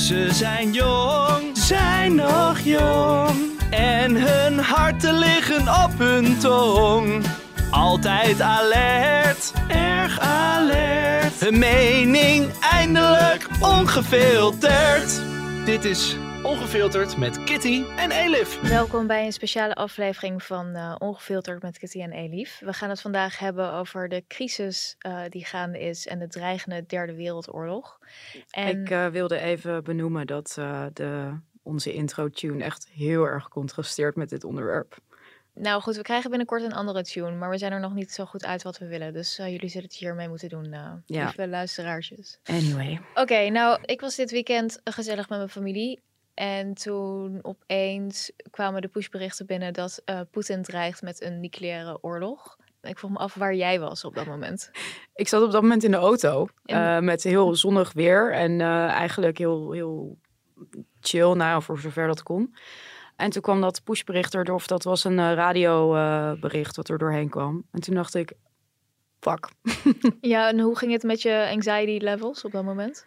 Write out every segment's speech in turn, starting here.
Ze zijn jong, zijn nog jong. En hun harten liggen op hun tong. Altijd alert, erg alert. Hun mening eindelijk ongefilterd. Dit is Ongefilterd met Kitty en Elif. Welkom bij een speciale aflevering van uh, Ongefilterd met Kitty en Elif. We gaan het vandaag hebben over de crisis uh, die gaande is en de dreigende derde wereldoorlog. En... Ik uh, wilde even benoemen dat de, onze intro-tune echt heel erg contrasteert met dit onderwerp. Nou goed, we krijgen binnenkort een andere tune, maar we zijn er nog niet zo goed uit wat we willen. Dus uh, jullie zullen het hiermee moeten doen, uh, ja. lieve luisteraarsjes. Anyway. Oké, nou, ik was dit weekend gezellig met mijn familie. En toen opeens kwamen de pushberichten binnen dat uh, Poetin dreigt met een nucleaire oorlog. Ik vroeg me af waar jij was op dat moment. Ik zat op dat moment in de auto in... met heel zonnig weer en eigenlijk heel, heel chill, nou, voor zover dat kon. En toen kwam dat pushbericht erdoor, of dat was een radiobericht wat er doorheen kwam. En toen dacht ik, fuck. ja, en hoe ging het met je anxiety levels op dat moment?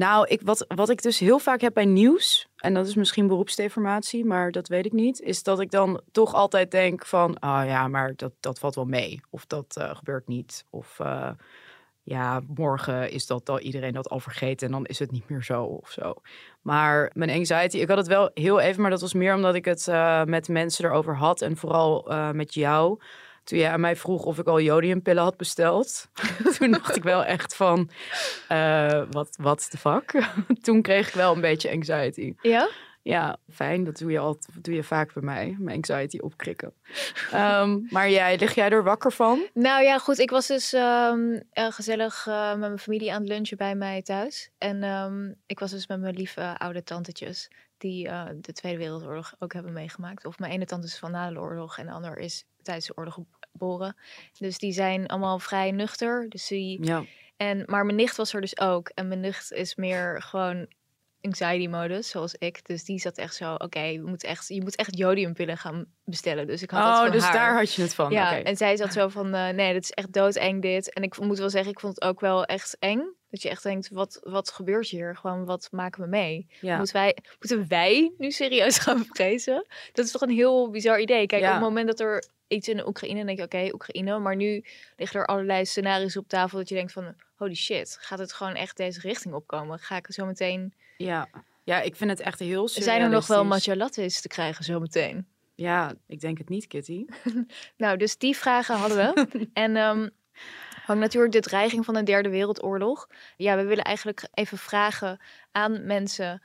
Nou, ik, wat, wat ik dus heel vaak heb bij nieuws, en dat is misschien beroepsdeformatie, maar dat weet ik niet, is dat ik dan toch altijd denk van, oh ja, maar dat, dat valt wel mee. Of dat uh, gebeurt niet. Of uh, ja, morgen is dat al iedereen dat al vergeten en dan is het niet meer zo of zo. Maar mijn anxiety, ik had het wel heel even, maar dat was meer omdat ik het uh, met mensen erover had en vooral met jou. Toen jij aan mij vroeg of ik al jodiumpillen had besteld, toen dacht ik wel echt van, uh, wat, wat de fuck? toen kreeg ik wel een beetje anxiety. Ja? Ja, fijn. Dat doe je, al, doe je vaak bij mij. Mijn anxiety opkrikken. um, maar jij, lig jij er wakker van? Nou ja, goed. Ik was dus um, gezellig uh, met mijn familie aan het lunchen bij mij thuis. En um, ik was dus met mijn lieve oude tantetjes. Die uh, de Tweede Wereldoorlog ook hebben meegemaakt. Of mijn ene tante is van na de oorlog en de ander is tijdens de oorlog geboren. Dus die zijn allemaal vrij nuchter. Dus die... Ja. En, maar mijn nicht was er dus ook. En mijn nicht is meer gewoon anxiety modus, zoals ik. Dus die zat echt zo, oké, okay, je moet echt, je moet echt jodiumpillen gaan bestellen. Dus ik had oh, dat van dus haar. daar had je het van. Ja, okay. en zij zat zo van, uh, nee, dat is echt doodeng dit. En ik moet wel zeggen, ik vond het ook wel echt eng. Dat je echt denkt, wat, wat gebeurt hier? Gewoon, wat maken we mee? Ja. Moeten, wij, moeten wij nu serieus gaan vrezen? Dat is toch een heel bizar idee. Kijk, Ja. op het moment dat er iets in de Oekraïne, denk je, oké, Oekraïne. Maar nu liggen er allerlei scenario's op tafel dat je denkt van, holy shit, gaat het gewoon echt deze richting opkomen? Ga ik zo meteen... Ja. ja, ik vind het echt heel Zijn er nog wel matcha lattes te krijgen zo meteen? Ja, ik denk het niet, Kitty. Nou, dus die vragen hadden we. en ehm hangt natuurlijk de dreiging van een derde wereldoorlog. Ja, we willen eigenlijk even vragen aan mensen.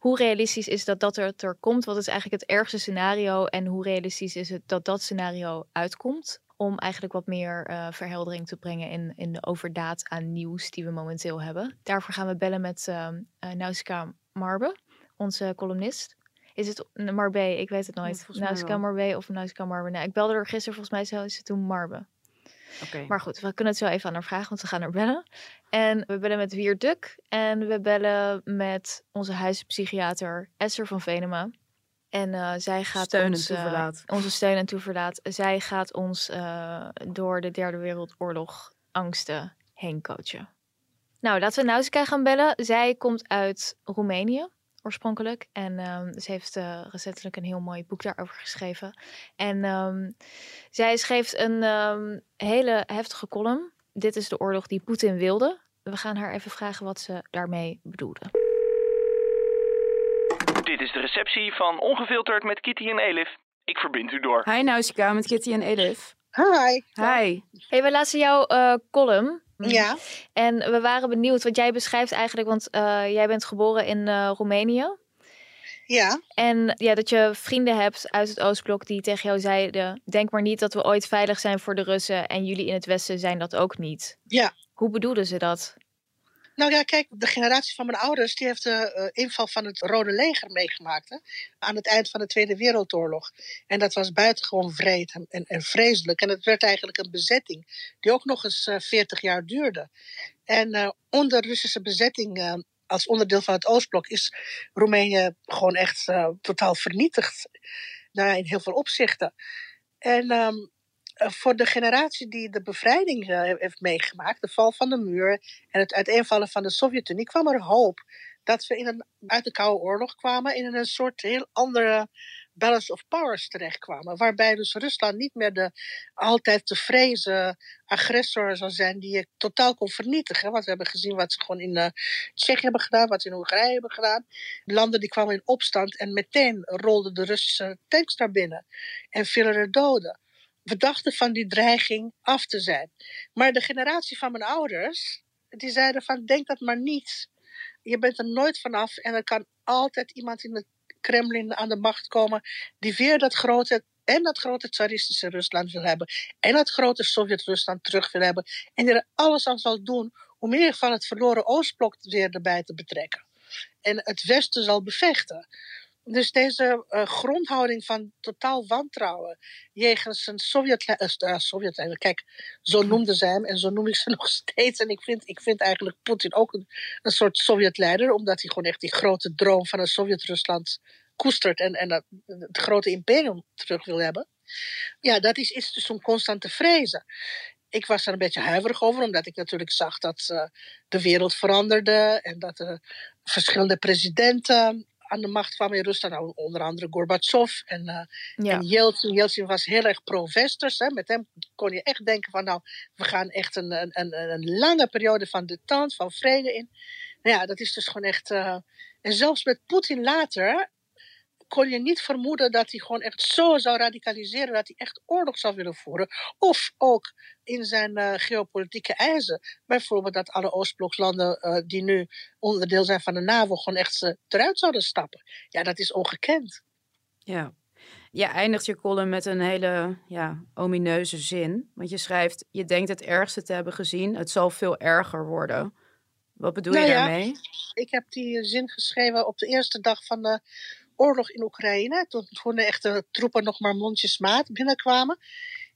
Hoe realistisch is dat dat er, er komt? Wat is eigenlijk het ergste scenario? En hoe realistisch is het dat dat scenario uitkomt? Om eigenlijk wat meer uh, verheldering te brengen in, in de overdaad aan nieuws die we momenteel hebben. Daarvoor gaan we bellen met uh, Nausicaa Marbe, onze columnist. Is het Marbe? Ik weet het nooit. Nausicaa wel. Marbe of Nausicaa Marbe? Nou, ik belde er gisteren, volgens mij is het toen Marbe. Maar goed, we kunnen het zo even aan haar vragen, want we gaan haar bellen. En we bellen met Wier Duk en we bellen met onze huispsychiater Esther van Venema. En uh, zij gaat Steun en ons, uh, toeverlaat. onze steun en toeverlaat. Zij gaat ons uh, door de Derde Wereldoorlog angsten heen coachen. Nou, laten we Nausicaa gaan bellen. Zij komt uit Roemenië oorspronkelijk. En um, ze heeft uh, recentelijk een heel mooi boek daarover geschreven. En um, zij schreef een um, hele heftige column. Dit is de oorlog die Poetin wilde. We gaan haar even vragen wat ze daarmee bedoelde. Dit is de receptie van Ongefilterd met Kitty en Elif. Ik verbind u door. Hi Nausicaa, met Kitty en Elif. Hi. Hi. Hey, we lazen jouw uh, column. Ja. En we waren benieuwd, wat jij beschrijft eigenlijk, want uh, jij bent geboren in uh, Roemenië. Ja. En ja, dat je vrienden hebt uit het Oostblok die tegen jou zeiden: Denk maar niet dat we ooit veilig zijn voor de Russen en jullie in het Westen zijn dat ook niet. Ja. Hoe bedoelden ze dat? Nou ja, kijk, de generatie van mijn ouders die heeft de uh, inval van het Rode Leger meegemaakt. Hè? Aan het eind van de Tweede Wereldoorlog. En dat was buitengewoon vreed en, en, en vreselijk. En het werd eigenlijk een bezetting die ook nog eens uh, 40 jaar duurde. En uh, onder Russische bezetting als onderdeel van het Oostblok is Roemenië gewoon echt totaal vernietigd. In heel veel opzichten. En um, voor de generatie die de bevrijding uh, heeft meegemaakt, de val van de muur en het uiteenvallen van de Sovjet-Unie, kwam er hoop dat we in een, uit de Koude Oorlog kwamen in een soort heel andere balance of powers terechtkwamen. Waarbij dus Rusland niet meer de altijd te vrezen agressor zou zijn die je totaal kon vernietigen. Want we hebben gezien wat ze gewoon in uh, Tsjechië hebben gedaan, wat ze in Hongarije hebben gedaan. Landen die kwamen in opstand en meteen rolden de Russische tanks naar binnen. En vielen er doden. We dachten van die dreiging af te zijn. Maar de generatie van mijn ouders, die zeiden van denk dat maar niet. Je bent er nooit vanaf en er kan altijd iemand in het Kremlin aan de macht komen die weer dat grote en dat grote tsaristische Rusland wil hebben en dat grote Sovjet-Rusland terug wil hebben en die er alles aan zal doen om in geval het verloren Oostblok weer erbij te betrekken en het Westen zal bevechten. Dus deze uh, grondhouding van totaal wantrouwen jegens een Sovjet, uh, Sovjet kijk, zo noemden ze hem en zo noem ik ze nog steeds. En ik vind, ik vind eigenlijk Poetin ook een, een soort Sovjetleider, omdat hij gewoon echt die grote droom van een Sovjet-Rusland koestert en, en dat, het grote imperium terug wil hebben. Ja, dat is, is dus om constant te vrezen. Ik was er een beetje huiverig over, omdat ik natuurlijk zag dat uh, de wereld veranderde en dat er verschillende presidenten aan de macht kwam in Rusland. Nou, onder andere Gorbachev en, uh, ja. en Yeltsin. Yeltsin was heel erg pro-westers. Met hem kon je echt denken van nou, we gaan echt een, een, een, een lange periode van detente, van vrede in. Nou ja, dat is dus gewoon echt... Uh, en zelfs met Poetin later kon je niet vermoeden dat hij gewoon echt zo zou radicaliseren dat hij echt oorlog zou willen voeren. Of ook in zijn uh, geopolitieke eisen. Bijvoorbeeld dat alle Oostblokslanden uh, die nu onderdeel zijn van de NAVO gewoon echt uh, eruit zouden stappen. Ja, dat is ongekend. Ja. Je eindigt je column met een hele ja, omineuze zin. Want je schrijft, je denkt het ergste te hebben gezien. Het zal veel erger worden. Wat bedoel nou je daarmee? Ja, ik heb die zin geschreven op de eerste dag van de oorlog in Oekraïne. Toen, toen de echte troepen nog maar mondjesmaat binnenkwamen.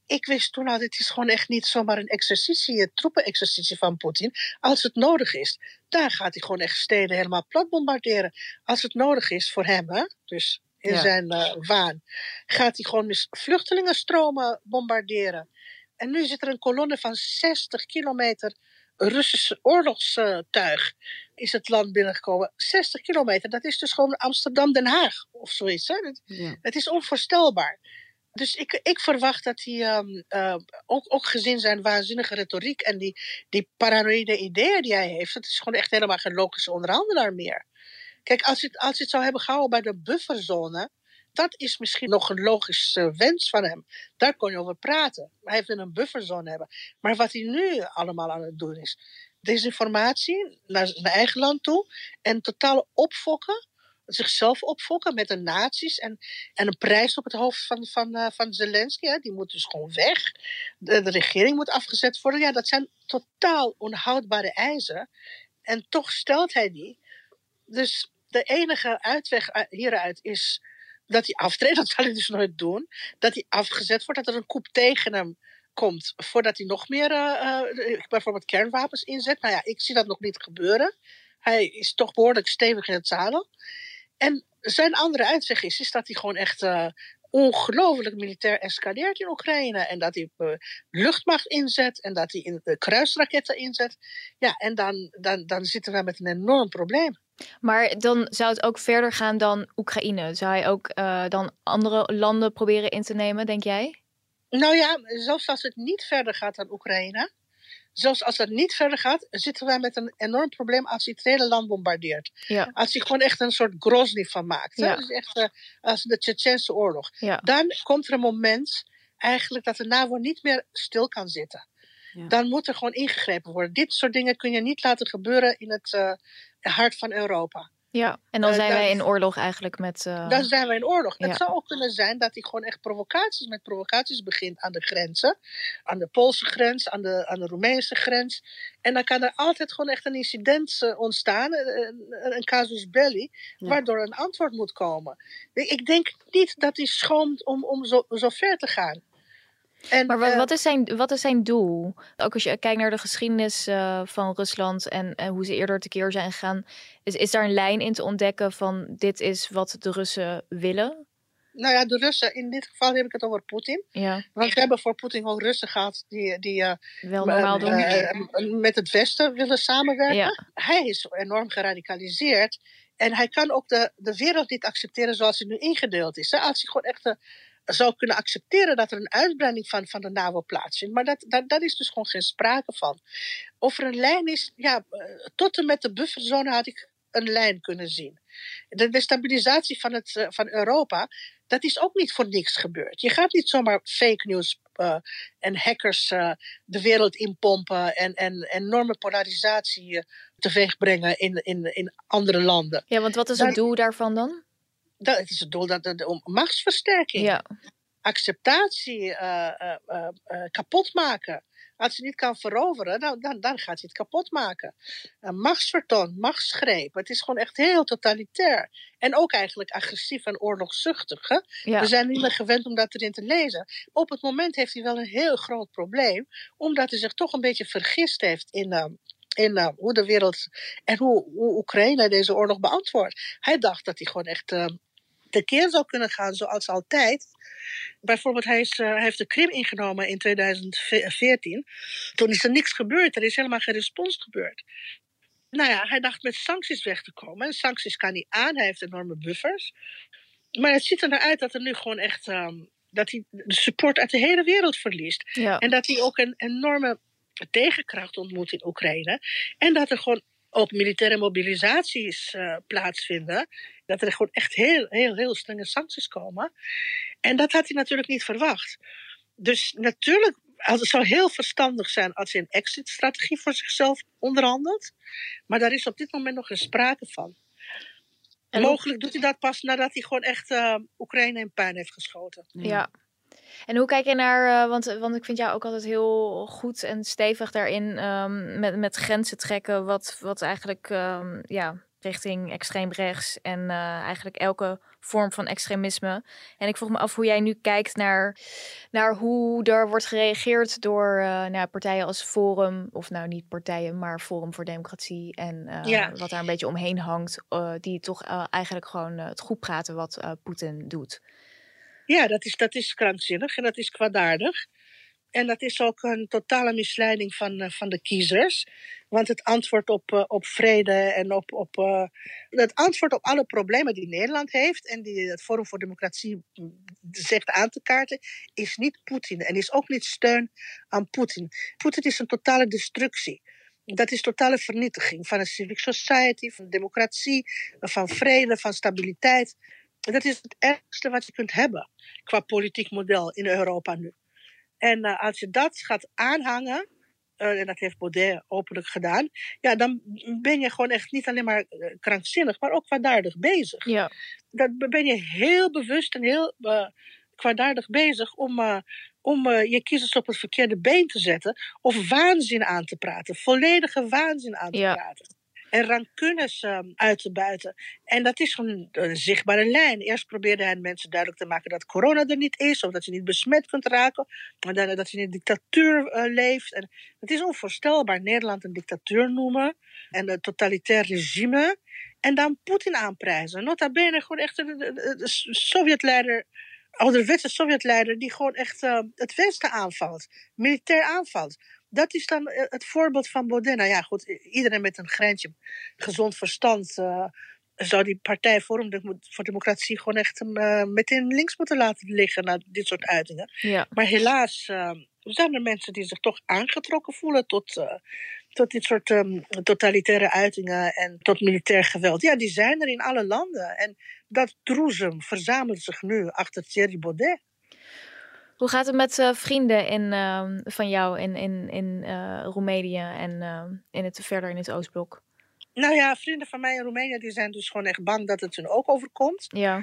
Ik wist toen al, dit is gewoon echt niet zomaar een exercitie, een troepenexercitie van Poetin. Als het nodig is, daar gaat hij gewoon echt steden helemaal plat bombarderen. Als het nodig is voor hem, hè? dus in zijn uh, waan, gaat hij gewoon vluchtelingenstromen bombarderen. En nu zit er een kolonne van 60 kilometer Russische oorlogstuig is het land binnengekomen. 60 kilometer, dat is dus gewoon Amsterdam-Den Haag of zoiets. Hè? Het, ja. het is onvoorstelbaar. Dus ik, ik verwacht dat hij, um, uh, ook, ook gezien zijn waanzinnige retoriek en die, die paranoïde ideeën die hij heeft, dat is gewoon echt helemaal geen logische onderhandelaar meer. Kijk, als je, als je het zou hebben gehouden bij de bufferzone, dat is misschien nog een logische wens van hem. Daar kon je over praten. Hij wil een bufferzone hebben. Maar wat hij nu allemaal aan het doen is, desinformatie naar zijn eigen land toe en totale opfokken zichzelf opfokken met de nazi's en, en een prijs op het hoofd van, van, uh, van Zelensky. Hè, die moet dus gewoon weg. De, de, regering moet afgezet worden. Ja, dat zijn totaal onhoudbare eisen. En toch stelt hij die. Dus de enige uitweg hieruit is dat hij aftreedt. Dat zal hij dus nooit doen. Dat hij afgezet wordt. Dat er een koep tegen hem komt voordat hij nog meer uh, uh, bijvoorbeeld kernwapens inzet. Nou ja, ik zie dat nog niet gebeuren. Hij is toch behoorlijk stevig in het zadel. En zijn andere uitweg is, is dat hij gewoon echt ongelooflijk militair escaleert in Oekraïne. En dat hij uh, luchtmacht inzet en dat hij in, uh, kruisraketten inzet. Ja, en dan, dan, dan zitten we met een enorm probleem. Maar dan zou het ook verder gaan dan Oekraïne. Zou hij ook dan andere landen proberen in te nemen, denk jij? Nou ja, zelfs als het niet verder gaat dan Oekraïne, zelfs als dat niet verder gaat, zitten wij met een enorm probleem als hij het hele land bombardeert. Ja. Als hij gewoon echt een soort Grozny van maakt. Ja. Dus echt uh, als de Tsjetsjense oorlog. Ja. Dan komt er een moment eigenlijk dat de NAVO niet meer stil kan zitten. Ja. Dan moet er gewoon ingegrepen worden. Dit soort dingen kun je niet laten gebeuren in het uh, hart van Europa. Ja, en dan Eh, zijn dat- wij in oorlog eigenlijk met... eh, Dan zijn we in oorlog. Ja. Het zou ook kunnen zijn dat hij gewoon echt provocaties met provocaties begint aan de grenzen. Aan de Poolse grens, aan de, aan de Roemeense grens. En dan kan er altijd gewoon echt een incident eh, ontstaan, een, een casus belli, Ja. waardoor een antwoord moet komen. Ik ik denk niet dat hij schoomt om, om zo, zo ver te gaan. En, Maar wat, eh, wat, is zijn, wat is zijn doel? Ook als je kijkt naar de geschiedenis eh, van Rusland en, en hoe ze eerder tekeer zijn gegaan, is, is daar een lijn in te ontdekken van dit is wat de Russen willen? nou ja, de Russen, in dit geval heb ik het over Poetin. Ja, Want we hebben voor Poetin ook Russen gehad die, die eh, wel normaal doen. met het Westen willen samenwerken. Ja, hij is enorm geradicaliseerd. En hij kan ook de, de wereld niet accepteren zoals hij nu ingedeeld is. Hè? Als hij gewoon echt zou kunnen accepteren dat er een uitbreiding van, van de NAVO plaatsvindt. Maar dat, dat, daar is dus gewoon geen sprake van. Of er een lijn is, ja, eh, tot en met de bufferzone had ik een lijn kunnen zien. De destabilisatie van, het, eh, van Europa, dat is ook niet voor niks gebeurd. Je gaat niet zomaar fake news eh, en hackers de wereld inpompen en, en enorme polarisatie eh, teweeg brengen in, in, in andere landen. ja, want wat is het doel daarvan dan? Dat is het doel dat, om machtsversterking, Ja, acceptatie eh, kapot maken. Als hij niet kan veroveren, dan, dan, dan gaat hij het kapot maken. Een machtsvertoon, machtsgreep. Het is gewoon echt heel totalitair. En ook eigenlijk agressief en oorlogszuchtig. Hè? ja. We zijn niet meer gewend om dat erin te lezen. Op het moment heeft hij wel een heel groot probleem, omdat hij zich toch een beetje vergist heeft in, eh, in eh, hoe de wereld en hoe, hoe Oekraïne deze oorlog beantwoordt. Hij dacht dat hij gewoon echt uh, tekeer zou kunnen gaan, zoals altijd. Bijvoorbeeld, hij, is, hij heeft de Krim ingenomen in 2014. Toen is er niks gebeurd, er is helemaal geen respons gebeurd. Nou ja, hij dacht met sancties weg te komen. En sancties kan hij aan, hij heeft enorme buffers. Maar het ziet er naar uit dat er nu gewoon echt. Um, dat hij de support uit de hele wereld verliest. Ja. En dat hij ook een enorme tegenkracht ontmoet in Oekraïne. En dat er gewoon ook militaire mobilisaties uh, plaatsvinden. Dat er gewoon echt heel, heel, heel strenge sancties komen. En dat had hij natuurlijk niet verwacht. Dus natuurlijk, het zou heel verstandig zijn als hij een exit-strategie voor zichzelf onderhandelt. Maar daar is op dit moment nog geen sprake van. En Mogelijk doet hij dat pas nadat hij gewoon echt uh, Oekraïne in puin heeft geschoten. Ja. ja. En hoe kijk je naar, uh, want, want ik vind jou ook altijd heel goed en stevig daarin um, met, met grenzen trekken, wat, wat eigenlijk um, ja, richting extreem rechts en uh, eigenlijk elke vorm van extremisme. En ik vroeg me af hoe jij nu kijkt naar, naar hoe er wordt gereageerd door uh, nou, partijen als Forum, of nou niet partijen, maar Forum voor Democratie en uh, ja. wat daar een beetje omheen hangt, die toch eigenlijk gewoon het goed praten wat Poetin doet. Ja, dat is, dat is krankzinnig en dat is kwaadaardig. En dat is ook een totale misleiding van, uh, van de kiezers. Want het antwoord op, uh, op vrede en op. op uh, het antwoord op alle problemen die Nederland heeft. en die het Forum voor Democratie zegt aan te kaarten. is niet Poetin. En is ook niet steun aan Poetin. Poetin is een totale destructie. Dat is totale vernietiging van een civic society, van democratie, van vrede, van stabiliteit. Dat is het ergste wat je kunt hebben qua politiek model in Europa nu. En uh, als je dat gaat aanhangen, uh, en dat heeft Baudet openlijk gedaan, ja, dan ben je gewoon echt niet alleen maar uh, krankzinnig, maar ook kwaadaardig bezig. Ja. Dan ben je heel bewust en heel uh, kwaadaardig bezig om, om je kiezers op het verkeerde been te zetten of waanzin aan te praten, volledige waanzin aan te ja. praten en rancunes um, uit te buiten. En dat is een, een, zichtbare lijn. Eerst probeerde hij mensen duidelijk te maken dat corona er niet is, of dat je niet besmet kunt raken, maar dan, dat je in een dictatuur uh, leeft. En het is onvoorstelbaar Nederland een dictatuur noemen en een totalitair regime. En dan Poetin aanprijzen. Nota bene gewoon echt een, een, een Sovjetleider, ouderwetse Sovjetleider, die gewoon echt uh, het Westen aanvalt, militair aanvalt dat is dan het voorbeeld van Baudet. Nou ja, goed, iedereen met een greintje gezond verstand uh, zou die partij Forum voor Democratie gewoon echt uh, meteen links moeten laten liggen naar dit soort uitingen. Ja. Maar helaas uh, zijn er mensen die zich toch aangetrokken voelen tot, tot dit soort um, totalitaire uitingen en tot militair geweld. Ja, die zijn er in alle landen. En dat droezem verzamelt zich nu achter Thierry Baudet. Hoe gaat het met uh, vrienden in, uh, van jou in, in, in uh, Roemenië en in het, verder in het Oostblok? Nou ja, vrienden van mij in Roemenië die zijn dus gewoon echt bang dat het hun ook overkomt. Ja.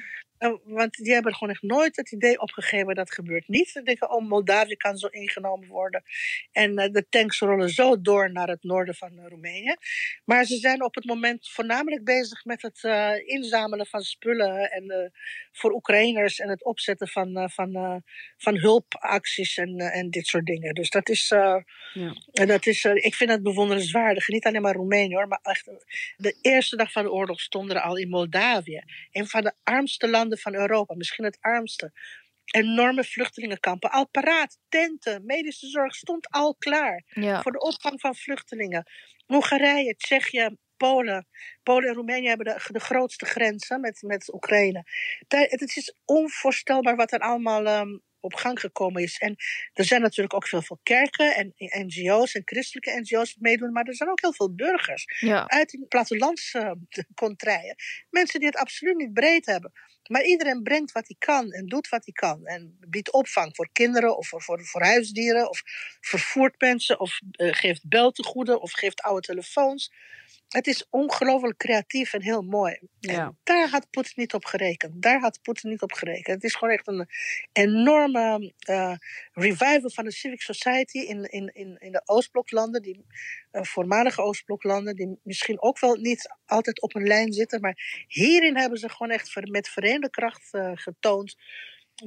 Want die hebben gewoon echt nooit het idee opgegeven dat gebeurt niet. Ze denken, oh, Moldavië kan zo ingenomen worden. En uh, de tanks rollen zo door naar het noorden van uh, Roemenië. Maar ze zijn op het moment voornamelijk bezig met het inzamelen van spullen. En voor Oekraïners en het opzetten van, van, van hulpacties en, en dit soort dingen. Dus dat is, ja. dat is ik vind het bewonderenswaardig. Niet alleen maar Roemenië hoor, maar echt de eerste dag van de oorlog stonden er al in Moldavië. Een van de armste landen van Europa, misschien het armste. Enorme vluchtelingenkampen, al paraat, tenten, medische zorg stond al klaar ja. voor de opvang van vluchtelingen. Hongarije, Tsjechië, Polen. Polen en Roemenië hebben de, de grootste grenzen met, met Oekraïne. Het is onvoorstelbaar wat er allemaal um, op gang gekomen is. En er zijn natuurlijk ook veel, veel kerken en NGO's en christelijke NGO's die meedoen, maar er zijn ook heel veel burgers ja. uit die plattelandscontrijen. Mensen die het absoluut niet breed hebben. Maar iedereen brengt wat hij kan en doet wat hij kan. En biedt opvang voor kinderen of voor, voor, voor huisdieren of vervoert mensen of uh, geeft beltegoeden of geeft oude telefoons. Het is ongelooflijk creatief en heel mooi. Ja. En daar had Poetin niet op gerekend. Daar had Poetin niet op gerekend. Het is gewoon echt een enorme uh, revival van de civic society in, in, in, in de Oostbloklanden, die uh, voormalige Oostbloklanden, die misschien ook wel niet altijd op een lijn zitten. Maar hierin hebben ze gewoon echt met verenigde kracht uh, getoond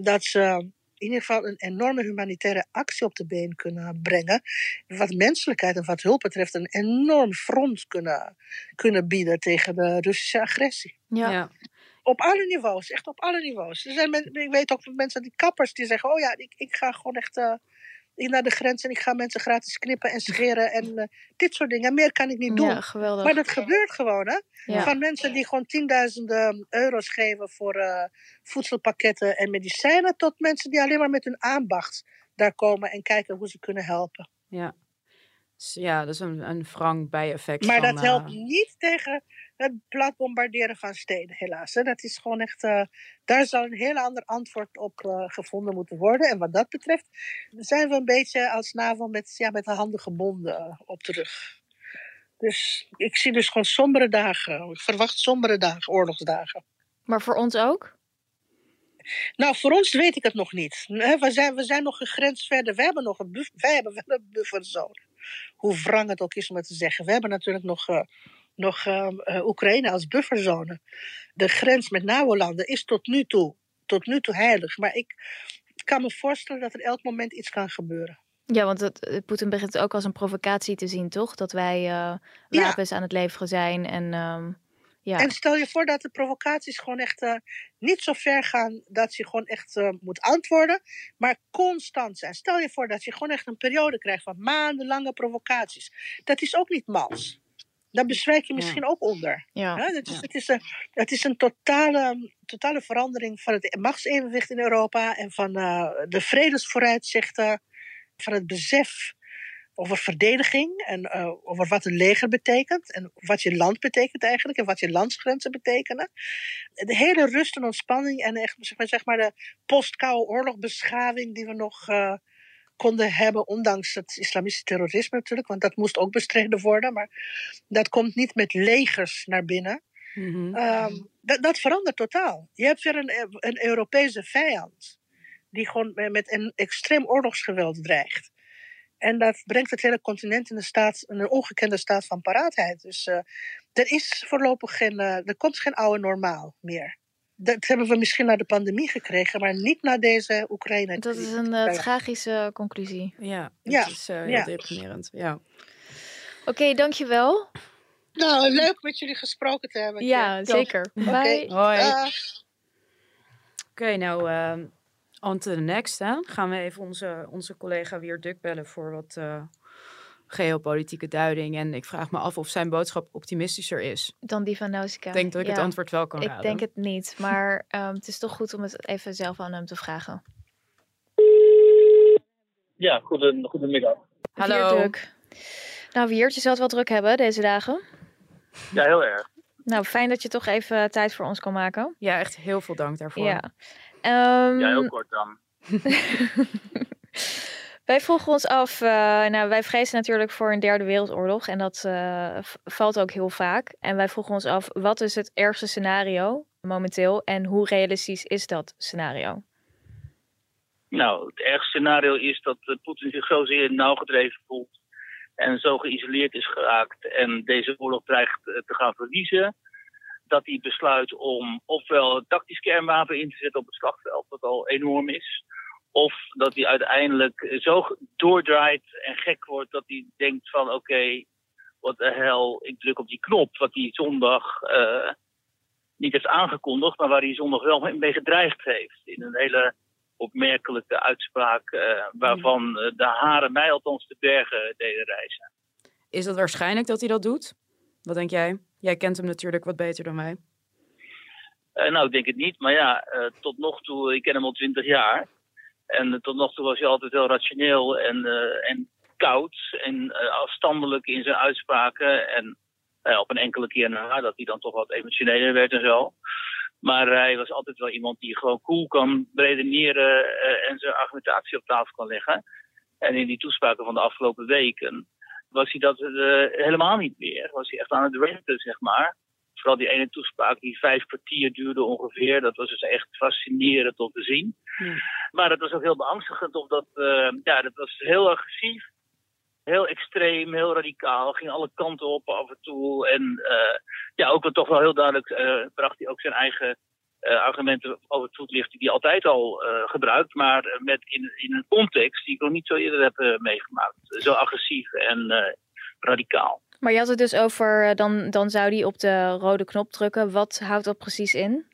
dat ze in ieder geval een enorme humanitaire actie op de been kunnen brengen. Wat menselijkheid en wat hulp betreft een enorm front kunnen, kunnen bieden tegen de Russische agressie. Ja. ja. Op alle niveaus, echt op alle niveaus. Er zijn men, ik weet ook van mensen, die kappers, die zeggen: Oh ja, ik, ik ga gewoon echt uh, naar de grens en ik ga mensen gratis knippen en scheren en uh, dit soort dingen. Meer kan ik niet doen. Ja, geweldig. Maar dat gebeurt gewoon, hè? Ja. Van mensen die gewoon tienduizenden euro's geven voor uh, voedselpakketten en medicijnen, tot mensen die alleen maar met hun aandacht daar komen en kijken hoe ze kunnen helpen. Ja, ja dat is een, een wrang bijeffect. Maar van, dat helpt uh, niet tegen het plat bombarderen van steden, helaas. Hè. Dat is gewoon echt. Uh, daar zal een heel ander antwoord op uh, gevonden moeten worden. En wat dat betreft zijn we een beetje als NAVO met, ja, met de handen gebonden op terug. Dus ik zie dus gewoon sombere dagen. Ik verwacht sombere dagen, oorlogsdagen. Maar voor ons ook? Nou, voor ons weet ik het nog niet. We zijn, we zijn nog een grens verder. We hebben nog een, wij hebben wel een bufferzone. Hoe wrang het ook is om het te zeggen. We hebben natuurlijk nog, uh, nog uh, uh, Oekraïne als bufferzone. De grens met NAVO-landen is tot nu, toe, tot nu toe heilig. Maar ik kan me voorstellen dat er elk moment iets kan gebeuren. Ja, want het, Poetin begint het ook als een provocatie te zien, toch? Dat wij wapens ja. aan het leveren zijn en... Um... Ja. En stel je voor dat de provocaties gewoon echt uh, niet zo ver gaan dat je gewoon echt uh, moet antwoorden, maar constant zijn. Stel je voor dat je gewoon echt een periode krijgt van maandenlange provocaties. Dat is ook niet mals. Daar bezwijk je misschien ja. ook onder. Ja. Ja, dat is, het, is een, het is een totale, totale verandering van het machtsevenwicht in Europa en van uh, de vredesvooruitzichten, van het besef over verdediging en uh, over wat een leger betekent en wat je land betekent eigenlijk en wat je landsgrenzen betekenen. De hele rust en ontspanning en echt zeg maar, zeg maar de post-koude oorlogbeschaving die we nog uh, konden hebben, ondanks het islamistische terrorisme natuurlijk, want dat moest ook bestreden worden, maar dat komt niet met legers naar binnen. Mm -hmm. um, dat, dat verandert totaal. Je hebt weer een, een Europese vijand die gewoon met een extreem oorlogsgeweld dreigt. En dat brengt het hele continent in een, staat, in een ongekende staat van paraatheid. Dus uh, er is voorlopig geen, uh, er komt geen oude normaal meer. Dat hebben we misschien na de pandemie gekregen, maar niet na deze Oekraïne. Dat is een uh, tragische conclusie. Ja, dat ja. is heel ja. deprimerend. Ja. Oké, okay, dankjewel. Nou, leuk met jullie gesproken te hebben. Ja, ja. zeker. Bye. Okay. Hoi. Uh, Oké, okay, nou... Uh, on to the next. Hè? Gaan we even onze, onze collega weer Duk bellen voor wat uh, geopolitieke duiding. En ik vraag me af of zijn boodschap optimistischer is. Dan die van Nausicaa. Ik denk dat ik ja. het antwoord wel kan ik raden. denk het niet, maar um, het is toch goed om het even zelf aan hem te vragen. Ja, goeden, goedemiddag. Hallo. Wierduk. Nou, Wiert, je zal het wel druk hebben deze dagen. Ja, heel erg. Nou, fijn dat je toch even tijd voor ons kon maken. Ja, echt heel veel dank daarvoor. Ja. Um, ja, heel kort dan. Wij vroegen ons af, uh, nou, wij vrezen natuurlijk voor een derde wereldoorlog en dat uh, valt ook heel vaak. En wij vroegen ons af, wat is het ergste scenario momenteel en hoe realistisch is dat scenario? Nou, het ergste scenario is dat uh, Poetin zich zozeer nauw gedreven voelt en zo geïsoleerd is geraakt en deze oorlog dreigt te gaan verliezen. Dat hij besluit om ofwel tactisch kernwapen in te zetten op het slagveld, wat al enorm is, of dat hij uiteindelijk zo doordraait en gek wordt dat hij denkt van oké, wat de hel, ik druk op die knop wat hij zondag uh, niet heeft aangekondigd, maar waar hij zondag wel mee gedreigd heeft. In een hele opmerkelijke uitspraak uh, waarvan de haren mij althans de bergen deden reizen. Is het waarschijnlijk dat hij dat doet? Wat denk jij? Jij kent hem natuurlijk wat beter dan mij. Uh, nou, ik denk het niet. Maar ja, tot nog toe, ik ken hem al twintig jaar. En tot nog toe was hij altijd heel rationeel en, uh, en koud en uh, afstandelijk in zijn uitspraken. En uh, op een enkele keer na dat hij dan toch wat emotioneler werd en zo. Maar hij was altijd wel iemand die gewoon cool kan redeneren en zijn argumentatie op tafel kan leggen. En in die toespraken van de afgelopen weken was hij dat helemaal niet meer. Was hij echt aan het renten, zeg maar vooral die ene toespraak die vijf kwartier duurde ongeveer. Dat was dus echt fascinerend om te zien. Ja. Maar het was ook heel beangstigend, omdat uh, ja, dat was heel agressief. Heel extreem, heel radicaal. Ging alle kanten op af en toe. En uh, ja, ook wel toch wel heel duidelijk uh, bracht hij ook zijn eigen argumenten over het voetlicht die hij altijd al gebruikt. Maar met in, in een context die ik nog niet zo eerder heb meegemaakt. Zo agressief en radicaal. Maar je had het dus over, dan, dan zou die op de rode knop drukken. Wat houdt dat precies in?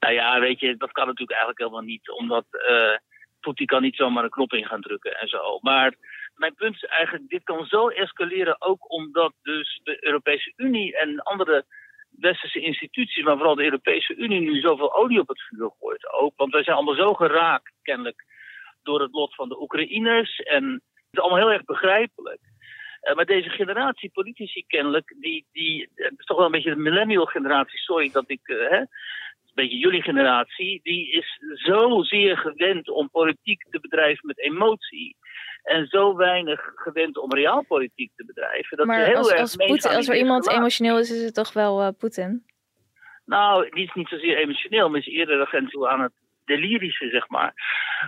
Nou ja, weet je, dat kan natuurlijk eigenlijk helemaal niet. Omdat uh, Poetin kan niet zomaar een knop in gaan drukken en zo. Maar mijn punt is eigenlijk, dit kan zo escaleren ook omdat dus de Europese Unie en andere westerse instituties, maar vooral de Europese Unie nu zoveel olie op het vuur gooit ook. Want wij zijn allemaal zo geraakt, kennelijk, door het lot van de Oekraïners. En het is allemaal heel erg begrijpelijk. Uh, maar deze generatie politici kennelijk, die, die, het is toch wel een beetje de millennial generatie, sorry dat ik, uh, hè, een beetje jullie generatie, die is zozeer gewend om politiek te bedrijven met emotie. En zo weinig gewend om realpolitiek te bedrijven. Dat maar heel als, erg als, Poetin, als er iemand emotioneel is, is het toch wel uh, Poetin? Nou, die is niet zozeer emotioneel, maar is eerder toe aan het delirische, zeg maar.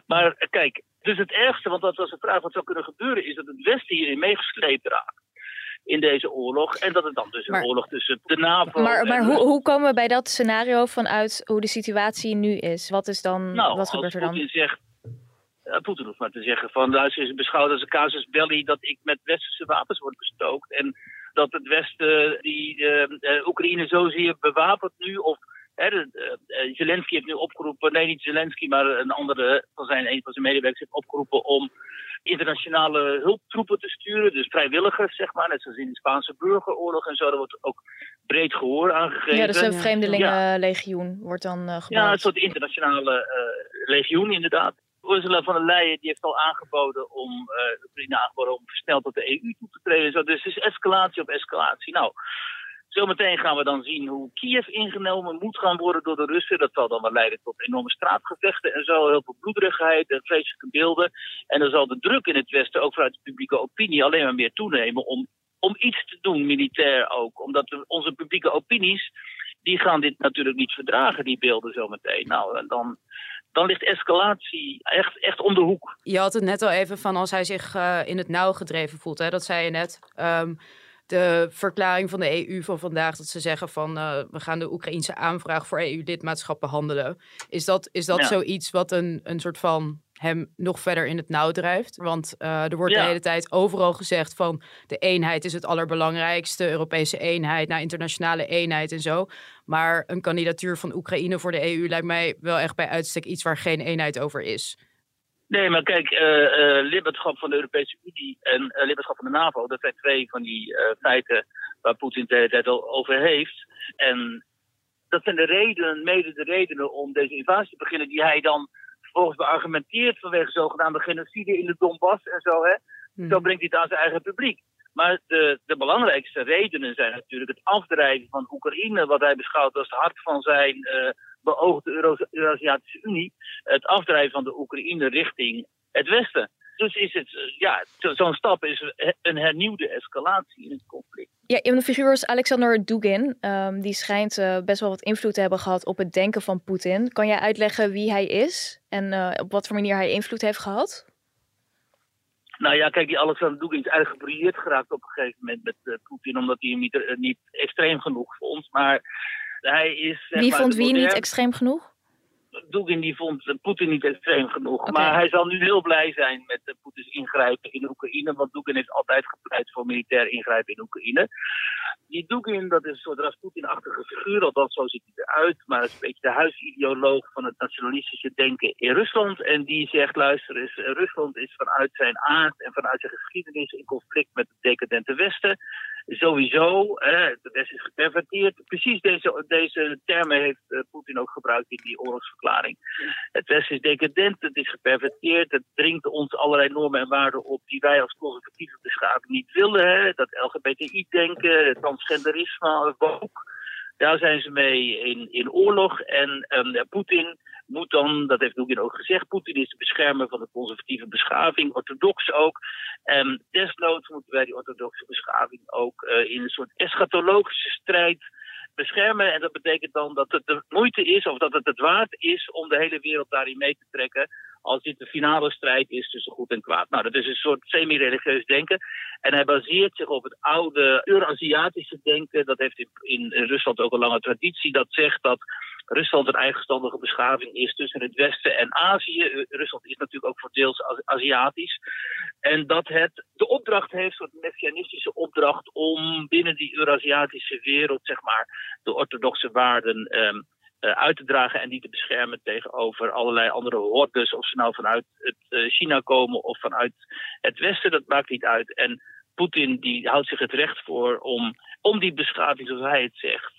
Maar kijk, dus het ergste, want dat was de vraag wat zou kunnen gebeuren, is dat het Westen hierin meegesleept raakt in deze oorlog. En dat het dan dus een Maar- oorlog tussen de NAVO Maar, maar hoe, hoe komen we bij dat scenario vanuit hoe de situatie nu is? Wat is dan, Nou, wat gebeurt er dan? Poetin zegt, Poetin hoeft maar te zeggen van luister, is beschouwd als een casus belli dat ik met westerse wapens word bestookt. En dat het Westen die eh, eh, Oekraïne zozeer bewapent nu of eh, Zelensky heeft nu opgeroepen, nee niet Zelensky, maar een andere van zijn, een van zijn medewerkers heeft opgeroepen om internationale hulptroepen te sturen, dus vrijwilligers zeg maar, net zoals in de Spaanse burgeroorlog en zo. Daar wordt ook breed gehoor aan gegeven. Ja, dus een Ja. vreemdelingenlegioen wordt dan eh, gebouwd. Ja, een soort internationale eh, legioen inderdaad. Ursula von der Leyen die heeft al aangeboden om, uh, Oekraïne aangeboden om versneld tot de EU toe te treden. Zo. Dus het is escalatie op escalatie. Nou, zometeen gaan we dan zien hoe Kiev ingenomen moet gaan worden door de Russen. Dat zal dan wel leiden tot enorme straatgevechten en zo. Heel veel bloederigheid en vreselijke beelden. En dan zal de druk in het Westen, ook vanuit de publieke opinie, alleen maar meer toenemen om, om iets te doen, militair ook. Omdat onze publieke opinies, die gaan dit natuurlijk niet verdragen, die beelden zometeen. Nou, dan, dan ligt escalatie echt, echt om de hoek. Je had het net al even van als hij zich eh, in het nauw gedreven voelt. Hè? Dat zei je net. Ehm, de verklaring van de EU van vandaag dat ze zeggen van eh, we gaan de Oekraïnse aanvraag voor EU-lidmaatschap behandelen. Is dat, is dat Ja. zoiets wat een, een soort van hem nog verder in het nauw drijft? Want eh, er wordt Ja. de hele tijd overal gezegd van de eenheid is het allerbelangrijkste, Europese eenheid, nou, internationale eenheid en zo. Maar een kandidatuur van Oekraïne voor de EU lijkt mij wel echt bij uitstek iets waar geen eenheid over is. Nee, maar kijk, eh, lidmaatschap van de Europese Unie en eh, lidmaatschap van de NAVO, dat zijn twee van die feiten waar Poetin de hele tijd al over heeft. En dat zijn de redenen, mede de redenen om deze invasie te beginnen, die hij dan vervolgens beargumenteert vanwege zogenaamde genocide in de Donbass en zo. Hè? Hmm. Zo brengt hij het aan zijn eigen publiek. Maar de, de belangrijkste redenen zijn natuurlijk het afdrijven van Oekraïne, wat hij beschouwt als het hart van zijn eh, beoogde Euro- Unie. Het afdrijven van de Oekraïne richting het Westen. Dus is het, eh, ja, zo'n stap is een hernieuwde escalatie in het conflict. Ja, een figuur is Alexander Dugin. Um, die schijnt uh, best wel wat invloed te hebben gehad op het denken van Poetin. Kan jij uitleggen wie hij is en op wat voor manier hij invloed heeft gehad? Nou ja, kijk, die Alexander Dugin is eigenlijk gebrilleerd geraakt op een gegeven moment met uh, Poetin, omdat hij hem niet, niet extreem genoeg vond. Maar hij is. Wie maar, vond wie niet extreem genoeg? Dugin die vond Poetin niet extreem genoeg. Okay. Maar hij zal nu heel blij zijn met uh, Poetins ingrijpen in Oekraïne. Want Dugin heeft altijd gepleit voor militair ingrijpen in Oekraïne. Die Dugin, dat is een soort Rasputin-achtige figuur. Althans, zo ziet hij eruit. Maar het is een beetje de huisideoloog van het nationalistische denken in Rusland. En die zegt, luister eens, Rusland is vanuit zijn aard en vanuit zijn geschiedenis in conflict met het decadente Westen sowieso, de Westen is geperverteerd. Precies deze, deze termen heeft uh, Poetin ook gebruikt in die oorlogsverklaring. Het Westen is decadent, het is geperverteerd, het dringt ons allerlei normen en waarden op die wij als conservatieve beschaving niet willen. Hè. Dat LGBTI-denken, transgenderisme, woke. Daar zijn ze mee in, in oorlog. En um, Poetin moet dan, dat heeft Dugin ook gezegd, Poetin is de beschermer van de conservatieve beschaving, orthodox ook. En desnoods moeten wij die orthodoxe beschaving ook uh, in een soort eschatologische strijd beschermen. En dat betekent dan dat het de moeite is, of dat het het waard is om de hele wereld daarin mee te trekken. Als dit de finale strijd is tussen goed en kwaad. Nou, dat is een soort semi-religieus denken. En hij baseert zich op het oude Euraziatische denken. Dat heeft in, in Rusland ook een lange traditie. Dat zegt dat Rusland een eigenstandige beschaving is tussen het Westen en Azië. Rusland is natuurlijk ook voor deels Aziatisch. En dat het de opdracht heeft, een soort messianistische opdracht, om binnen die Eurasiatische wereld, zeg maar, de orthodoxe waarden um, uh, uit te dragen en die te beschermen tegenover allerlei andere hordes, of ze nou vanuit het, uh, China komen of vanuit het Westen, dat maakt niet uit. En Poetin die houdt zich het recht voor om, om die beschaving, zoals hij het zegt,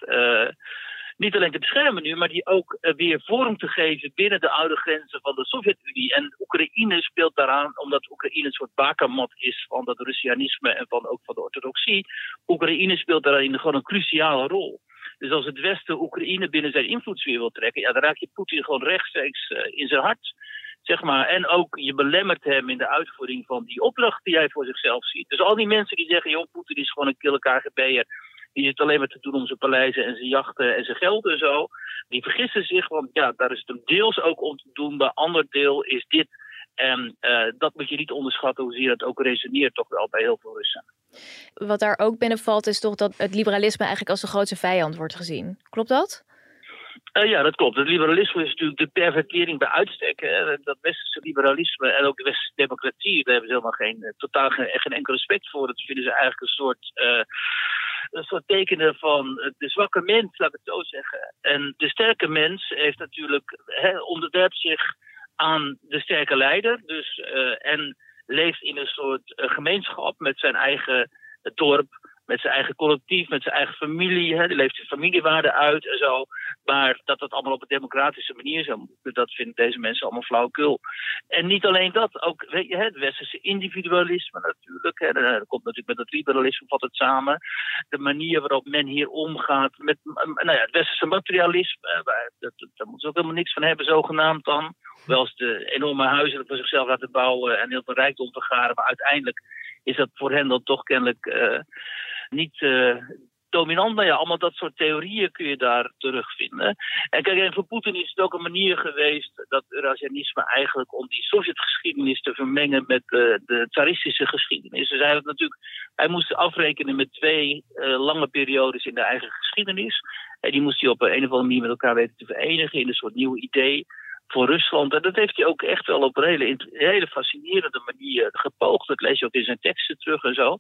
niet alleen te beschermen nu, maar die ook uh, weer vorm te geven binnen de oude grenzen van de Sovjet-Unie. En Oekraïne speelt daaraan, omdat Oekraïne een soort bakermat is van dat Russianisme en van, ook van de orthodoxie. Oekraïne speelt daarin gewoon een cruciale rol. Dus als het Westen Oekraïne binnen zijn invloedssfeer wil trekken, ja, dan raak je Poetin gewoon rechtstreeks uh, in zijn hart. Zeg maar. En ook je belemmert hem in de uitvoering van die opdracht die hij voor zichzelf ziet. Dus al die mensen die zeggen, joh, Poetin is gewoon een kille KGB'er. Die zit alleen maar te doen om zijn paleizen en zijn jachten en zijn geld en zo. Die vergissen zich, want ja, daar is het hem deels ook om te doen. Maar ander deel is dit. En uh, dat moet je niet onderschatten, hoezeer dat ook resoneert toch wel bij heel veel Russen. Wat daar ook binnenvalt is toch dat het liberalisme eigenlijk als de grootste vijand wordt gezien. Klopt dat? Uh, ja, dat klopt. Het liberalisme is natuurlijk de pervertering bij uitstek. Hè. Dat westerse liberalisme en ook de westerse democratie, daar hebben ze helemaal geen, totaal geen, geen enkel respect voor. Dat vinden ze eigenlijk een soort, uh, een soort tekenen van de zwakke mens, laat ik het zo zeggen. En de sterke mens heeft natuurlijk, hè, onderwerpt zich aan de sterke leider. Dus, uh, en leeft in een soort uh, gemeenschap met zijn eigen dorp, met zijn eigen collectief, met zijn eigen familie. Hè. Die leeft zijn familiewaarden uit en zo. Maar dat dat allemaal op een democratische manier zou moeten, dat vinden deze mensen allemaal flauwekul. En niet alleen dat, ook weet je, het westerse individualisme natuurlijk. Hè. Dat komt natuurlijk met het liberalisme, vat het samen. De manier waarop men hier omgaat met nou ja, het westerse materialisme. Waar, dat, daar moeten ze ook helemaal niks van hebben, zogenaamd dan. Hoewel ze de enorme huizen voor zichzelf laten bouwen en heel veel rijkdom vergaren. Maar uiteindelijk is dat voor hen dan toch kennelijk uh, niet uh, dominant. Nou ja, allemaal dat soort theorieën kun je daar terugvinden. En kijk, voor Poetin is het ook een manier geweest dat Eurasianisme eigenlijk om die Sovjetgeschiedenis te vermengen met uh, de tsaristische geschiedenis. Dus hij, natuurlijk, hij moest afrekenen met twee uh, lange periodes in de eigen geschiedenis. En die moest hij op een of andere manier met elkaar weten te verenigen in een soort nieuw idee voor Rusland. En dat heeft hij ook echt wel op een hele, hele fascinerende manier gepoogd. Dat lees je ook in zijn teksten terug en zo.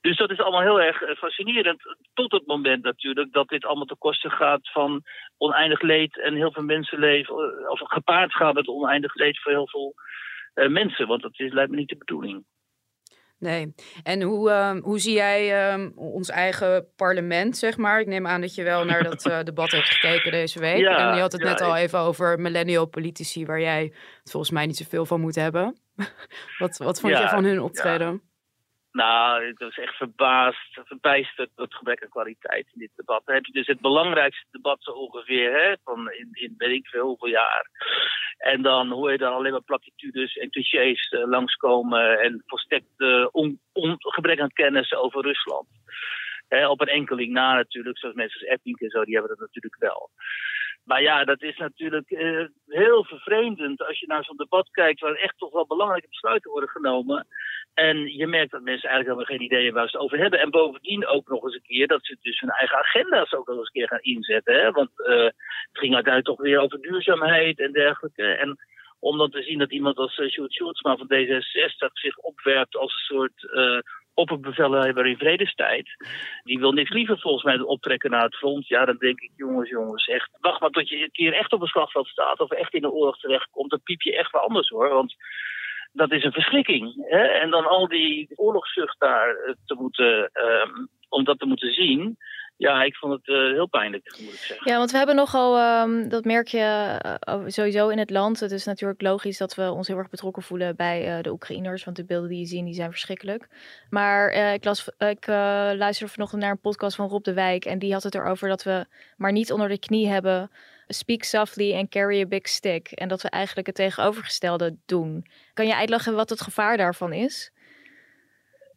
Dus dat is allemaal heel erg fascinerend. Tot het moment natuurlijk dat dit allemaal ten koste gaat van oneindig leed en heel veel mensenleven. Of gepaard gaat met oneindig leed voor heel veel uh, mensen. Want dat is, lijkt me niet de bedoeling. Nee. En hoe, uh, hoe zie jij uh, ons eigen parlement, zeg maar? Ik neem aan dat je wel naar dat uh, debat hebt gekeken deze week. Ja, en je had het ja, net al ik... even over millennial politici, waar jij het volgens mij niet zoveel van moet hebben. wat, wat vond Ja, je van hun optreden? Nou, ik was echt verbaasd, verbijsterd door het gebrek aan kwaliteit in dit debat. Dan heb je dus het belangrijkste debat zo ongeveer, hè, van in, in weet ik veel hoeveel jaar. En dan hoor je dan alleen maar platitudes en clichés uh, langskomen en volstrekt uh, on, gebrek aan kennis over Rusland. Hè, op een enkeling na natuurlijk, zoals mensen als Epping en zo, die hebben dat natuurlijk wel. Maar ja, dat is natuurlijk uh, heel vervreemdend als je naar zo'n debat kijkt waar echt toch wel belangrijke besluiten worden genomen. En je merkt dat mensen eigenlijk helemaal geen idee waar ze het over hebben. En bovendien ook nog eens een keer dat ze dus hun eigen agenda's ook nog eens een keer gaan inzetten. Hè? Want uh, het ging uiteindelijk toch weer over duurzaamheid en dergelijke. En om dan te zien dat iemand als uh, Sjoerd van D66 zich opwerpt als een soort opperbevelhebber in vredestijd. Die wil niks liever volgens mij optrekken naar het front. Ja, dan denk ik, jongens, jongens, echt. Wacht maar tot je een keer echt op een slagveld staat of echt in de oorlog terechtkomt. Dan piep je echt wel anders hoor. Want dat is een verschrikking. Hè? En dan al die oorlogszucht daar te moeten, um, om dat te moeten zien. Ja, ik vond het uh, heel pijnlijk, moet ik zeggen. Ja, want we hebben nogal, um, dat merk je uh, sowieso in het land. Het is natuurlijk logisch dat we ons heel erg betrokken voelen bij uh, de Oekraïners. Want de beelden die je ziet, die zijn verschrikkelijk. Maar ik, las, ik luisterde vanochtend naar een podcast van Rob de Wijk. En die had het erover dat we maar niet onder de knie hebben... Speak softly and carry a big stick. En dat we eigenlijk het tegenovergestelde doen. Kan je uitleggen wat het gevaar daarvan is?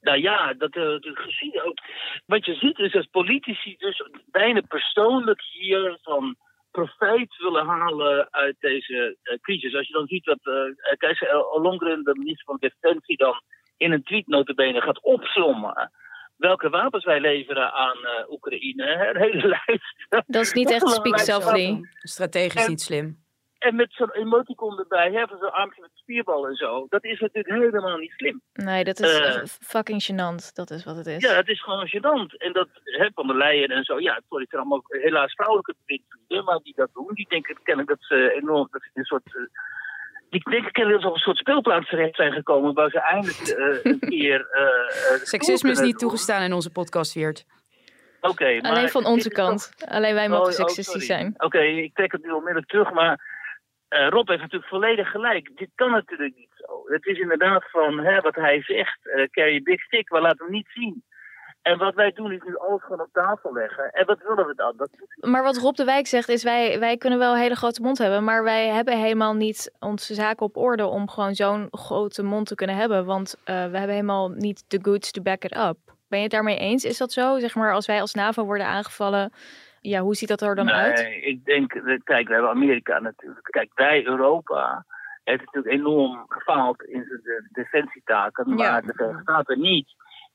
Nou ja, dat, uh, dat gezien ook. Wat je ziet is dat politici dus bijna persoonlijk hier van profijt willen halen uit deze uh, crisis. Als je dan ziet dat uh, Keizer Ollongren, de minister van Defensie, dan in een tweet notabene gaat opzommen welke wapens wij leveren aan uh, Oekraïne. Een hele lijst. Dat is niet echt speak softly. Strategisch en, niet slim. En met zo'n emoticon erbij, hè, van zo'n armpje met spierbal en zo. Dat is natuurlijk helemaal niet slim. Nee, dat is uh, fucking gênant. Dat is wat het is. Ja, het is gewoon gênant. En dat, hè, van der Leyen en zo. Ja, sorry, het zijn allemaal helaas vrouwelijke bewindslieden, maar die dat doen. Die denken kennelijk dat ze enorm, dat ze een soort... Uh, die denken kennelijk dat ze op een soort speelplaats terecht zijn gekomen... waar ze eindelijk uh, een keer... Uh, Seksisme is niet toegestaan in onze podcast, Weert. Oké, okay, maar... Alleen van onze kant. Toch... Alleen wij mogen oh, seksistisch oh, zijn. Oké, okay, ik trek het nu onmiddellijk terug, maar... Uh, Rob heeft natuurlijk volledig gelijk. Dit kan natuurlijk niet zo. Het is inderdaad van hè, wat hij zegt. Uh, carry big stick, we laten hem niet zien. En wat wij doen is nu alles gewoon op tafel leggen. En wat willen we dan? Dat... Maar wat Rob de Wijk zegt is, wij, wij kunnen wel een hele grote mond hebben. Maar wij hebben helemaal niet onze zaken op orde om gewoon zo'n grote mond te kunnen hebben. Want uh, we hebben helemaal niet de goods to back it up. Ben je het daarmee eens? Is dat zo? Zeg maar, als wij als NAVO worden aangevallen, ja, hoe ziet dat er dan nee, uit? ik denk, kijk, we hebben Amerika natuurlijk. Kijk, wij, Europa, heeft natuurlijk enorm gefaald in de defensietaken, maar ja. de Verenigde Staten niet.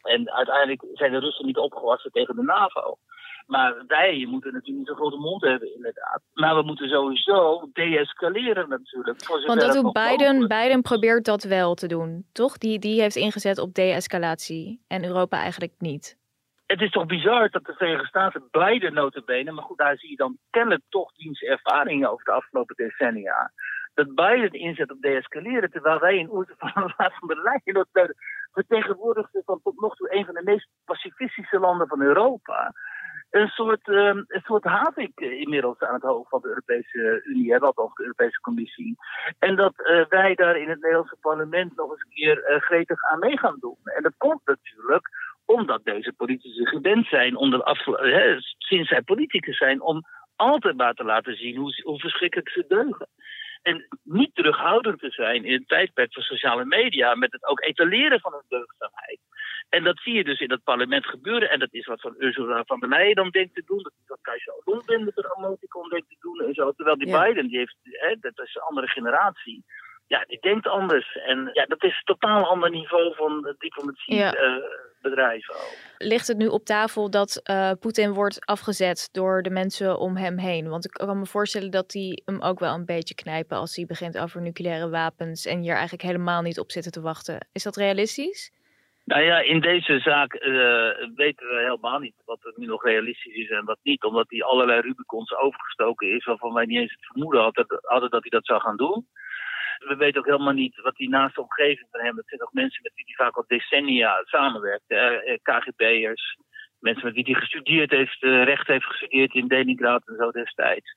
En uiteindelijk zijn de Russen niet opgewassen tegen de NAVO. Maar wij moeten natuurlijk niet zo'n grote mond hebben, inderdaad. Maar we moeten sowieso deescaleren natuurlijk. Want dat doet Biden. Biden probeert dat wel te doen, toch? Die, die heeft ingezet op de-escalatie. En Europa eigenlijk niet. Het is toch bizar dat de Verenigde Staten Biden notabene... maar goed, daar zie je dan kennelijk toch diens ervaringen over de afgelopen decennia dat Biden inzet op deescaleren, terwijl wij in Oerten van der Leyen vertegenwoordigden van tot nog toe een van de meest pacifistische landen van Europa. Een soort, um, soort havik inmiddels aan het hoofd van de Europese Unie, wat althans de Europese Commissie. En dat uh, wij daar in het Nederlandse parlement nog eens een keer uh, gretig aan mee gaan doen. En dat komt natuurlijk omdat deze politici gewend zijn, om de hè, sinds zij politicus zijn, om altijd maar te laten zien hoe, hoe verschrikkelijk ze deugen. En niet terughoudend te zijn in het tijdperk van sociale media met het ook etaleren van hun deugdzaamheid. En dat zie je dus in het parlement gebeuren. En dat is wat van Ursula van der Leyen dan denkt te doen. Dat is wat Kajsa Ollongren met een emoticon denkt te doen en zo. Terwijl die ja. Biden, die heeft, hè, dat is een andere generatie. Ja, die denkt anders. En ja, dat is een totaal ander niveau van diplomatie. Ja. Uh. Ligt het nu op tafel dat uh, Poetin wordt afgezet door de mensen om hem heen? Want ik kan me voorstellen dat die hem ook wel een beetje knijpen als hij begint over nucleaire wapens en hier eigenlijk helemaal niet op zitten te wachten. Is dat realistisch? Nou ja, in deze zaak uh, weten we helemaal niet wat er nu nog realistisch is en wat niet. Omdat hij allerlei Rubicons overgestoken is waarvan wij niet eens het vermoeden hadden, hadden dat hij dat zou gaan doen. We weten ook helemaal niet wat die naast de omgeving van hem, dat zijn ook mensen met wie hij vaak al decennia samenwerkt. Eh, KGB'ers, mensen met wie hij gestudeerd heeft, uh, recht heeft gestudeerd in Leningrad en zo destijds.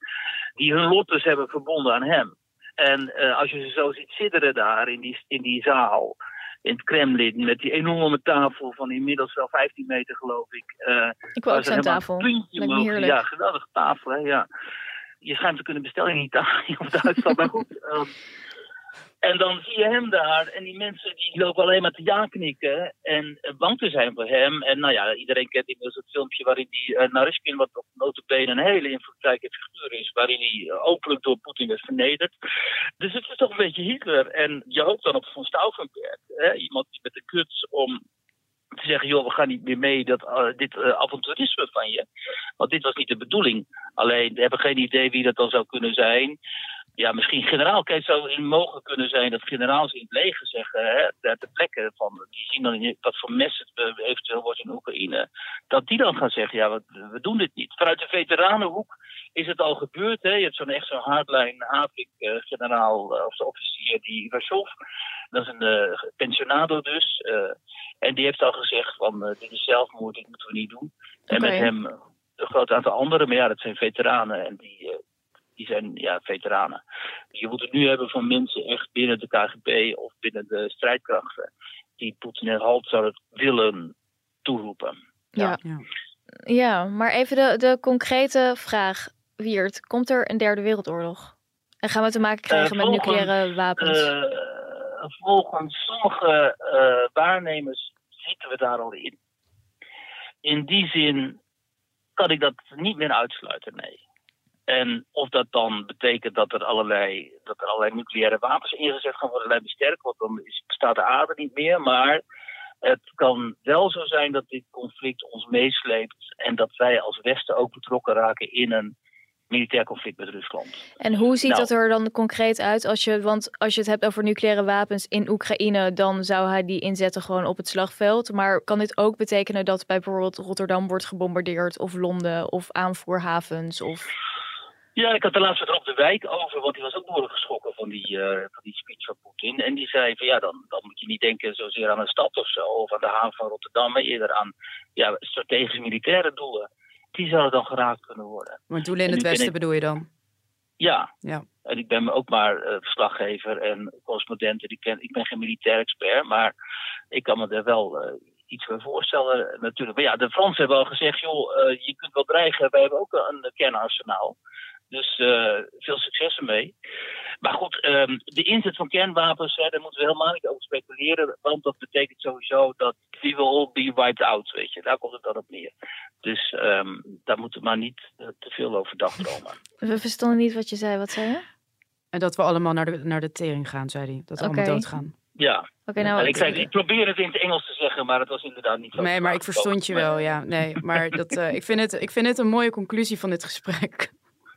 Die hun lot dus hebben verbonden aan hem. En uh, als je ze zo ziet sidderen daar in die, in die zaal, in het Kremlin. Met die enorme tafel van inmiddels wel 15 meter, geloof ik. Uh, ik wil ook zo'n tafel. Heerlijk. Ja, geweldige tafel, hè, ja. Je schijnt te kunnen bestellen in Italië of Duitsland, maar goed. Um, en dan zie je hem daar en die mensen die lopen alleen maar te ja knikken en bang te zijn voor hem. En nou ja, iedereen kent inmiddels het filmpje waarin die uh, Naryshkin, wat op notabene een hele invloedrijke figuur is, waarin hij uh, openlijk door Poetin werd vernederd. Dus het is toch een beetje Hitler. En je hoopt dan op Van Stauffenberg, hè, iemand die met de kuts om te zeggen, joh, we gaan niet meer mee dat dit uh, avonturisme van je. Want dit was niet de bedoeling. Alleen, we hebben geen idee wie dat dan zou kunnen zijn ja, misschien generaal. Kijk, het zou mogen kunnen zijn dat generaals in het leger zeggen, hè, de plekken van, die zien dan wat voor mes het eventueel wordt in Oekraïne, dat die dan gaan zeggen, ja, we, we doen dit niet. Vanuit de veteranenhoek is het al gebeurd. Hè. Je hebt zo'n echt zo'n hardline Havik-generaal uh, of de officier, die Ivarsov, dat is een uh, pensionado dus. Uh, en die heeft al gezegd van, dit is zelfmoord, dit moeten we niet doen. Okay. En met hem een groot aantal anderen, maar ja, dat zijn veteranen en die die zijn ja, veteranen. Je moet het nu hebben van mensen echt binnen de KGB of binnen de strijdkrachten die Poetin en halt zouden willen toeroepen. Ja, ja. ja maar even de, de concrete vraag, Wiert. Komt er een derde wereldoorlog? En gaan we te maken krijgen uh, met nucleaire wapens? Uh, volgens sommige uh, waarnemers zitten we daar al in. In die zin kan ik dat niet meer uitsluiten, nee. En of dat dan betekent dat er allerlei, dat er allerlei nucleaire wapens ingezet gaan worden, lijkt me sterk, want dan bestaat de aarde niet meer. Maar het kan wel zo zijn dat dit conflict ons meesleept en dat wij als Westen ook betrokken raken in een militair conflict met Rusland. En hoe ziet nou, dat er dan concreet uit? Als je, want als je het hebt over nucleaire wapens in Oekraïne, dan zou hij die inzetten gewoon op het slagveld. Maar kan dit ook betekenen dat bijvoorbeeld Rotterdam wordt gebombardeerd of Londen of aanvoerhavens of... Ja, ik had de laatste op de wijk over, want die was ook behoorlijk geschrokken van die, uh, van die speech van Poetin. En die zei van ja, dan, dan moet je niet denken zozeer aan een stad of zo, of aan de haven van Rotterdam, maar eerder aan ja, strategische militaire doelen. Die zouden dan geraakt kunnen worden. Maar doelen in het westen ik... bedoel je dan? Ja. ja. En ik ben ook maar uh, verslaggever en correspondent. Ik, ken, ik ben geen militair expert, maar ik kan me er wel uh, iets bij voorstellen natuurlijk. Maar ja, de Fransen hebben al gezegd, joh, je kunt wel dreigen, wij hebben ook een kernarsenaal. Dus uh, veel succes ermee. Maar goed, um, de inzet van kernwapens, hè, daar moeten we helemaal niet over speculeren. Want dat betekent sowieso dat we will all be wiped out, weet je. Daar komt het dan op neer. Dus um, daar moeten we maar niet uh, te veel over dagdromen. We verstonden niet wat je zei. Wat zei je? En dat we allemaal naar de, naar de tering gaan, zei hij. Dat we okay. allemaal doodgaan. Ja. Okay, nou, ik, zei, ik probeer het in het Engels te zeggen, maar het was inderdaad niet zo. Nee, maar ik verstond je wel, ja. Nee, maar dat, uh, ik, vind het, ik vind het een mooie conclusie van dit gesprek.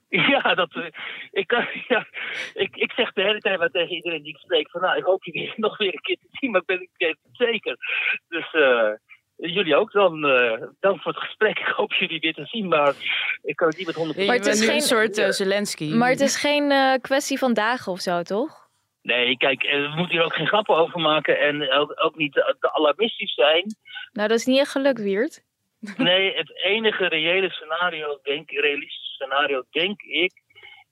Ja, dat, ik, kan, ja, ik, ik zeg de hele tijd maar tegen iedereen die ik spreek van nou, ik hoop je weer, nog weer een keer te zien, maar ik ben ik het zeker. Dus uh, jullie ook dan, uh, dank voor het gesprek. Ik hoop jullie weer te zien, maar ik kan het niet met 100% Maar het is geen een soort uh, Zelensky. Maar het is geen kwestie van dagen of zo, toch? Nee, kijk, we moeten hier ook geen grappen over maken en ook, ook niet te alarmistisch zijn. Nou, dat is niet echt gelukt, Wiert. Nee, het enige reële scenario, denk ik, realistisch scenario, denk ik,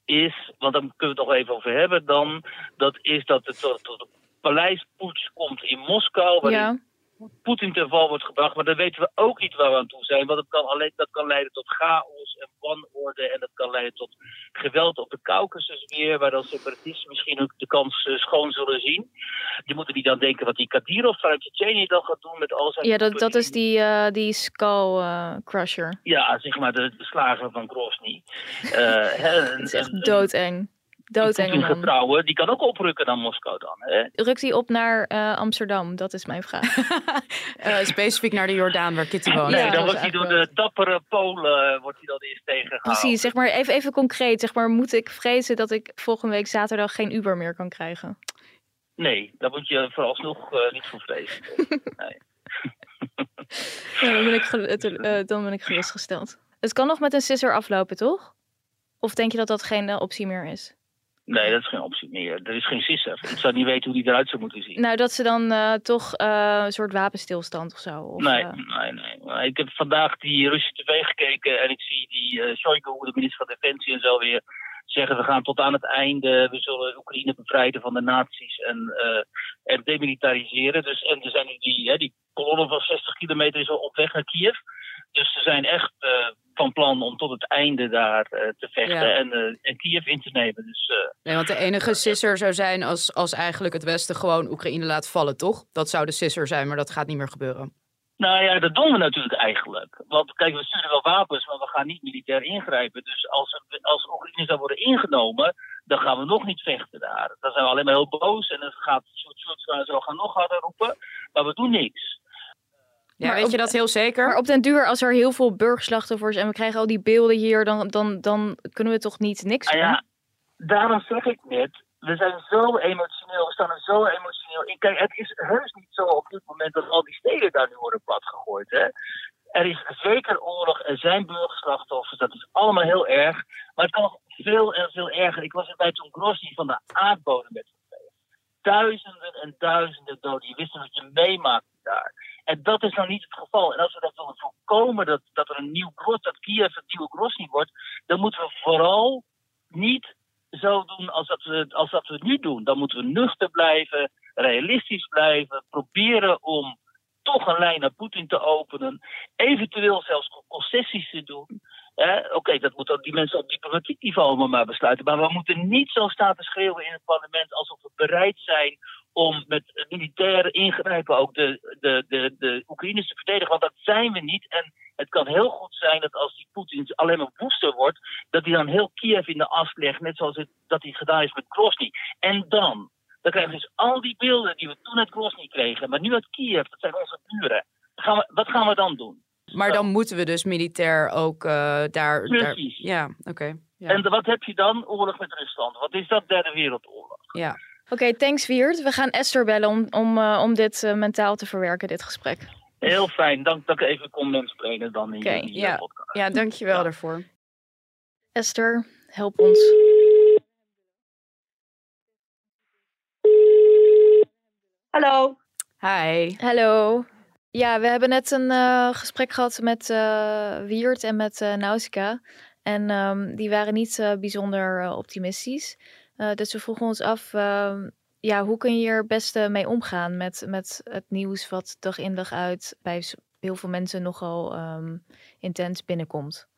is, want daar kunnen we het nog even over hebben dan, dat is dat het tot, een paleispoets komt in Moskou, waarin ja. Poetin ten val wordt gebracht. Maar dan weten we ook niet waar we aan toe zijn, want dat kan, alleen, dat kan leiden tot chaos en wanorde en dat kan leiden tot geweld op de Caucasus weer, waar dan separatisten misschien ook de kans uh, schoon zullen zien. Je moet er niet aan denken wat die Kadyrov vanuit Tsjetsjenië dan gaat doen met al zijn... Ja, dat, dat is die, uh, die skull uh, crusher. Ja, zeg maar de, de slager van Grozny. Het is echt doodeng. Doodeng getrouwen, die kan ook oprukken naar Moskou dan. Hè? Rukt hij op naar uh, Amsterdam? Dat is mijn vraag. uh, specifiek naar de Jordaan waar Kitty woont. Nee, dan wordt hij door de dappere Polen wordt hij dan eerst tegengehouden. Precies, zeg maar even, even concreet. Zeg maar, moet ik vrezen dat ik volgende week zaterdag geen Uber meer kan krijgen? Nee, daar moet je vooralsnog uh, niet voor vrezen. nee. ja, dan, ben ik dan ben ik gerustgesteld. Het kan nog met een scissor aflopen, toch? Of denk je dat dat geen optie meer is? Nee, dat is geen optie meer. Er is geen sisser. Ik zou niet weten hoe die eruit zou moeten zien. Nou, dat ze dan uh, toch uh, een soort wapenstilstand of zo? Of, nee, uh... nee, nee. Ik heb vandaag die Russische tv gekeken en ik zie die uh, Shoigu, de minister van Defensie en zo weer zeggen we gaan tot aan het einde, we zullen Oekraïne bevrijden van de nazi's en, en demilitariseren. Dus, en er zijn nu die, hè, die kolonne van 60 kilometer is al op weg naar Kiev. Dus ze zijn echt van plan om tot het einde daar uh, te vechten en, uh, en Kiev in te nemen. Dus, nee, want de enige sisser zou zijn als, als eigenlijk het Westen gewoon Oekraïne laat vallen, toch? Dat zou de sisser zijn, maar dat gaat niet meer gebeuren. Nou ja, dat doen we natuurlijk eigenlijk. Want kijk, we sturen wel wapens, maar we gaan niet militair ingrijpen. Dus als, als Oekraïne zou worden ingenomen, dan gaan we nog niet vechten daar. Dan zijn we alleen maar heel boos en dan gaat Sjoerd zo gaan nog harder roepen. Maar we doen niks. Ja, weet je dat heel zeker? Maar op den duur, als er heel veel burgerslachtoffers en we krijgen al die beelden hier, dan, dan, dan kunnen we toch niet niks doen? Ah ja, daarom zeg ik net, we zijn zo emotioneel, we staan er zo emotioneel in. Kijk, het is heus niet zo op dit moment dat al die steden daar nu worden platgegooid. Hè? Er is zeker oorlog, er zijn burgerslachtoffers, dat is allemaal heel erg. Maar het kan nog veel en veel erger. Ik was erbij toen Grozny van de aardbodem geveegd. Duizenden en duizenden doden. Je wist wat je meemaakt daar. En dat is nou niet het geval. En als we dat willen voorkomen, dat, dat er een nieuw Gros, dat Kiev een nieuwe Grozny wordt, dan moeten we vooral niet zo doen als dat, we, als dat we nu doen. Dan moeten we nuchter blijven, realistisch blijven, proberen om toch een lijn naar Poetin te openen, eventueel zelfs concessies te doen. Oké, dat moeten die mensen op diplomatiek niveau maar besluiten. Maar we moeten niet zo staan te schreeuwen in het parlement alsof we bereid zijn om met militaire ingrijpen ook de, de, de, de Oekraïners te verdedigen. Want dat zijn we niet. En het kan heel goed zijn dat als die Poetin alleen maar woester wordt, dat hij dan heel Kiev in de as legt, net zoals het, dat hij gedaan is met Grozny. En dan, dan krijgen we dus al die beelden die we toen uit Grozny kregen, maar nu uit Kiev, dat zijn onze buren. Gaan we, wat gaan we dan doen? Maar dan moeten we dus militair ook uh, daar... Precies. Daar, ja, oké. ja. En wat heb je dan? Oorlog met Rusland. Wat is dat? Derde Wereldoorlog. Ja. Oké, okay, thanks Wiert. We gaan Esther bellen om, om, uh, om dit uh, mentaal te verwerken, dit gesprek. Heel fijn. Dank dat ik even kon mensplenen dan in okay, jullie ja. podcast. Ja, dankjewel ja. daarvoor. Esther, help ons. Hallo. Hi. Hallo. Ja, we hebben net een uh, gesprek gehad met uh, Wiert en met uh, Nausicaa. En um, die waren niet bijzonder optimistisch. Dus we vroegen ons af, ehm, ja, hoe kun je er het beste mee omgaan met, met het nieuws wat dag in dag uit bij heel veel mensen nogal um, intens binnenkomt?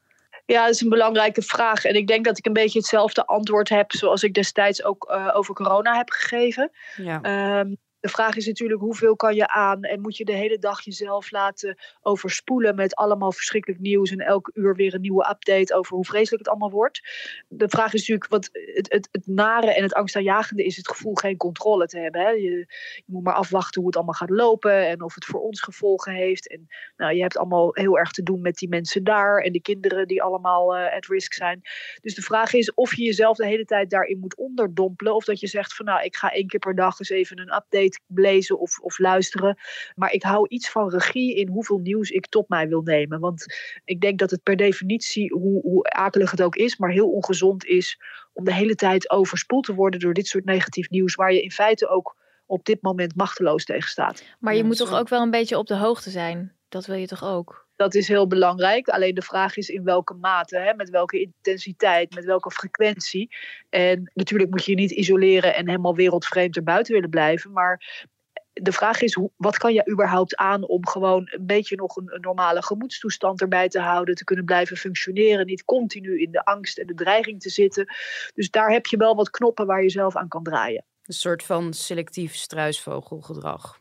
Ja, dat is een belangrijke vraag. En ik denk dat ik een beetje hetzelfde antwoord heb zoals ik destijds ook uh, over corona heb gegeven. Ja. Um, de vraag is natuurlijk hoeveel kan je aan en moet je de hele dag jezelf laten overspoelen met allemaal verschrikkelijk nieuws en elke uur weer een nieuwe update over hoe vreselijk het allemaal wordt. De vraag is natuurlijk, wat het, het, het nare en het angstaanjagende is het gevoel geen controle te hebben. Hè? Je, je, moet maar afwachten hoe het allemaal gaat lopen en of het voor ons gevolgen heeft. En nou, je hebt allemaal heel erg te doen met die mensen daar en de kinderen die allemaal uh, at risk zijn. Dus de vraag is of je jezelf de hele tijd daarin moet onderdompelen of dat je zegt van nou, ik ga één keer per dag eens even een update lezen of, of luisteren. Maar ik hou iets van regie in hoeveel nieuws ik tot mij wil nemen. Want ik denk dat het per definitie, hoe, hoe akelig het ook is, maar heel ongezond is om de hele tijd overspoeld te worden door dit soort negatief nieuws, waar je in feite ook op dit moment machteloos tegen staat. Maar je moet toch ook wel een beetje op de hoogte zijn? Dat wil je toch ook? Dat is heel belangrijk. Alleen de vraag is in welke mate, hè? met welke intensiteit, met welke frequentie. En natuurlijk moet je je niet isoleren en helemaal wereldvreemd erbuiten willen blijven. Maar de vraag is, wat kan je überhaupt aan om gewoon een beetje nog een, een, normale gemoedstoestand erbij te houden, te kunnen blijven functioneren, niet continu in de angst en de dreiging te zitten. Dus daar heb je wel wat knoppen waar je zelf aan kan draaien. Een soort van selectief struisvogelgedrag.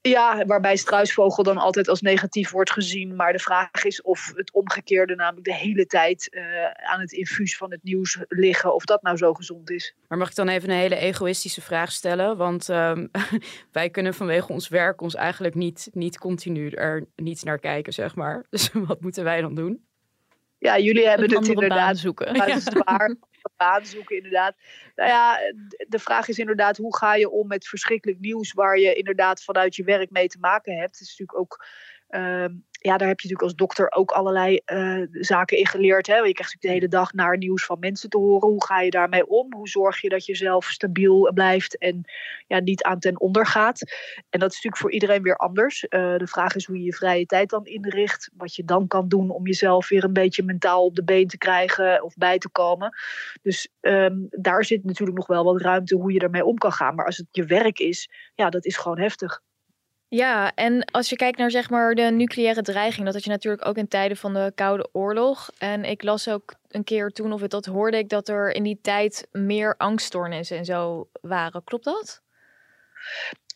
Ja, waarbij struisvogel dan altijd als negatief wordt gezien. Maar de vraag is of het omgekeerde, namelijk de hele tijd uh, aan het infuus van het nieuws liggen, of dat nou zo gezond is. Maar mag ik dan even een hele egoïstische vraag stellen? Want um, wij kunnen vanwege ons werk ons eigenlijk niet, niet continu er niet naar kijken, zeg maar. Dus wat moeten wij dan doen? Ja, jullie hebben het inderdaad zoeken. Dat is waar. Baan zoeken, inderdaad. Nou ja, de vraag is inderdaad, hoe ga je om met verschrikkelijk nieuws waar je inderdaad vanuit je werk mee te maken hebt? Het is natuurlijk ook. Uh, ja, daar heb je natuurlijk als dokter ook allerlei uh, zaken in geleerd. Hè? Je krijgt natuurlijk de hele dag naar nieuws van mensen te horen. Hoe ga je daarmee om? Hoe zorg je dat je zelf stabiel blijft en ja, niet aan ten onder gaat? En dat is natuurlijk voor iedereen weer anders. Uh, de vraag is hoe je je vrije tijd dan inricht. Wat je dan kan doen om jezelf weer een beetje mentaal op de been te krijgen of bij te komen. Dus um, daar zit natuurlijk nog wel wat ruimte hoe je daarmee om kan gaan. Maar als het je werk is, ja, dat is gewoon heftig. Ja, en als je kijkt naar zeg maar de nucleaire dreiging, dat had je natuurlijk ook in tijden van de Koude Oorlog. En ik las ook een keer toen, of dat hoorde ik, dat er in die tijd meer angststoornissen en zo waren. Klopt dat?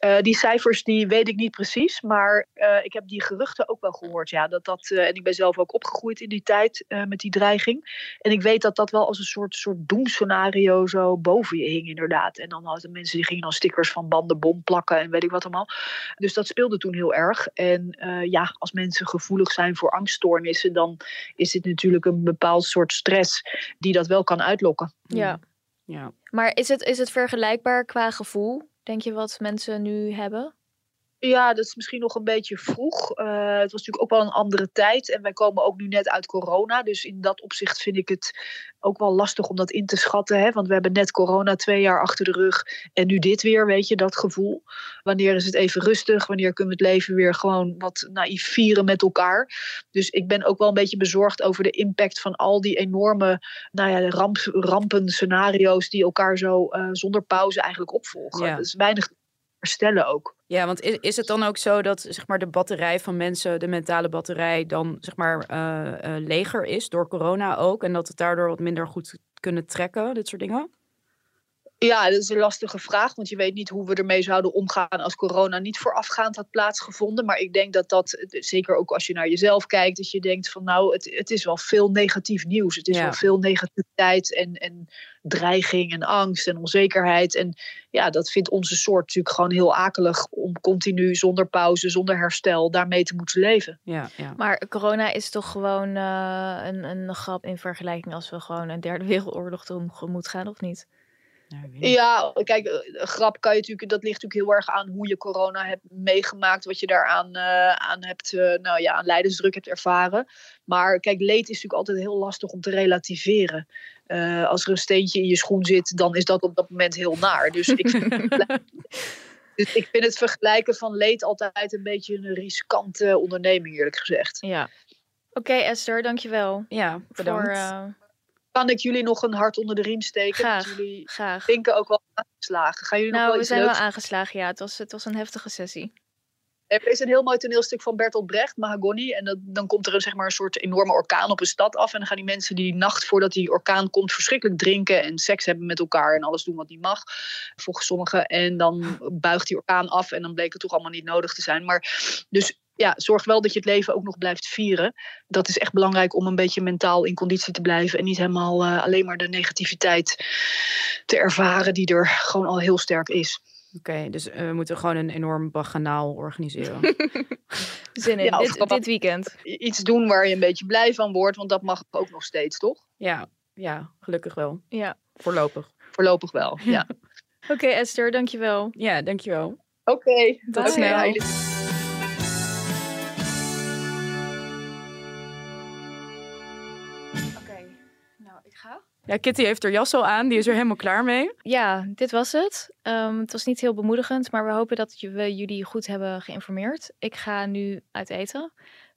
Uh, die cijfers die weet ik niet precies, maar uh, ik heb die geruchten ook wel gehoord. Ja, dat dat, uh, en ik ben zelf ook opgegroeid in die tijd met die dreiging. En ik weet dat dat wel als een soort, soort doemscenario zo boven je hing inderdaad. En dan hadden mensen die gingen dan stickers van bandenbom plakken en weet ik wat allemaal. Dus dat speelde toen heel erg. En ja, als mensen gevoelig zijn voor angststoornissen, dan is dit natuurlijk een bepaald soort stress die dat wel kan uitlokken. Ja. ja. Maar is het, is het vergelijkbaar qua gevoel? Denk je wat mensen nu hebben? Ja, dat is misschien nog een beetje vroeg. Uh, het was natuurlijk ook wel een andere tijd. En wij komen ook nu net uit corona. Dus in dat opzicht vind ik het ook wel lastig om dat in te schatten. Hè? Want we hebben net corona twee jaar achter de rug. En nu dit weer, weet je, dat gevoel. Wanneer is het even rustig? Wanneer kunnen we het leven weer gewoon wat naïef vieren met elkaar? Dus ik ben ook wel een beetje bezorgd over de impact van al die enorme nou ja, ramp, rampen, scenario's die elkaar zo uh, zonder pauze eigenlijk opvolgen. Ja. Dat is weinig herstellen ook. Ja, want is, is het dan ook zo dat zeg maar, de batterij van mensen, de mentale batterij, dan zeg maar uh, uh, leger is door corona ook? En dat het daardoor wat minder goed kunnen trekken, dit soort dingen? Ja, dat is een lastige vraag, want je weet niet hoe we ermee zouden omgaan als corona niet voorafgaand had plaatsgevonden. Maar ik denk dat dat, zeker ook als je naar jezelf kijkt, dat je denkt van nou, het, het is wel veel negatief nieuws. Het is wel veel negativiteit en, en dreiging en angst en onzekerheid. En ja, dat vindt onze soort natuurlijk gewoon heel akelig om continu zonder pauze, zonder herstel daarmee te moeten leven. Ja, ja. Maar corona is toch gewoon uh, een, een grap in vergelijking als we gewoon een derde wereldoorlog tegemoet gaan, of niet? Ja, kijk, eh, grap kan je natuurlijk, dat ligt natuurlijk heel erg aan hoe je corona hebt meegemaakt, wat je daaraan uh, aan hebt, uh, nou ja, aan lijdensdruk hebt ervaren. Maar kijk, leed is natuurlijk altijd heel lastig om te relativeren. Uh, als er een steentje in je schoen zit, dan is dat op dat moment heel naar. Dus ik, dus ik vind het vergelijken van leed altijd een beetje een riskante onderneming, eerlijk gezegd. Ja. Oké, okay, Esther, dankjewel. Ja, bedankt. Voor, kan ik jullie nog een hart onder de riem steken? Graag, jullie graag. denken ook wel aangeslagen. Gaan jullie nou, nog wel we zijn leuks wel aangeslagen, ja. Het was, het was een heftige sessie. Er is een heel mooi toneelstuk van Bertolt Brecht, Mahagoni. En dat, dan komt er een, zeg maar, een soort enorme orkaan op een stad af. En dan gaan die mensen die nacht voordat die orkaan komt verschrikkelijk drinken en seks hebben met elkaar en alles doen wat niet mag. Volgens sommigen. En dan buigt die orkaan af en dan bleek het toch allemaal niet nodig te zijn. Maar dus ja, zorg wel dat je het leven ook nog blijft vieren. Dat is echt belangrijk om een beetje mentaal in conditie te blijven. En niet helemaal uh, alleen maar de negativiteit te ervaren die er gewoon al heel sterk is. Oké, okay, dus uh, we moeten gewoon een enorm baganaal organiseren. Zin in, ja, dit, dit weekend. Iets doen waar je een beetje blij van wordt, want dat mag ook nog steeds, toch? Ja, ja gelukkig wel. Ja. Voorlopig. Voorlopig wel, ja. Oké okay, Esther, dankjewel. Ja, dankjewel. Oké, okay, tot snel. Ja, Kitty heeft haar jas al aan. Die is er helemaal klaar mee. Ja, dit was het. Um, het was niet heel bemoedigend, maar we hopen dat we jullie goed hebben geïnformeerd. Ik ga nu uit eten.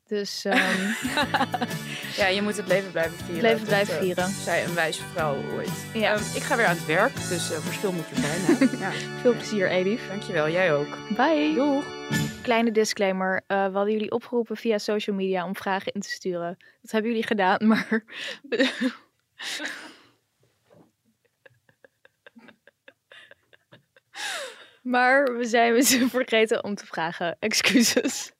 Dus um... ja, je moet het leven blijven vieren. Leven blijven uh, vieren. Zij een wijze vrouw ooit. Ja. Um, ik ga weer aan het werk, dus uh, verschil moet er zijn. ja. Veel plezier, Edith. Dankjewel, jij ook. Bye. Doeg. Kleine disclaimer. Uh, we hadden jullie opgeroepen via social media om vragen in te sturen. Dat hebben jullie gedaan, maar... Maar we zijn we vergeten om te vragen. Excuses.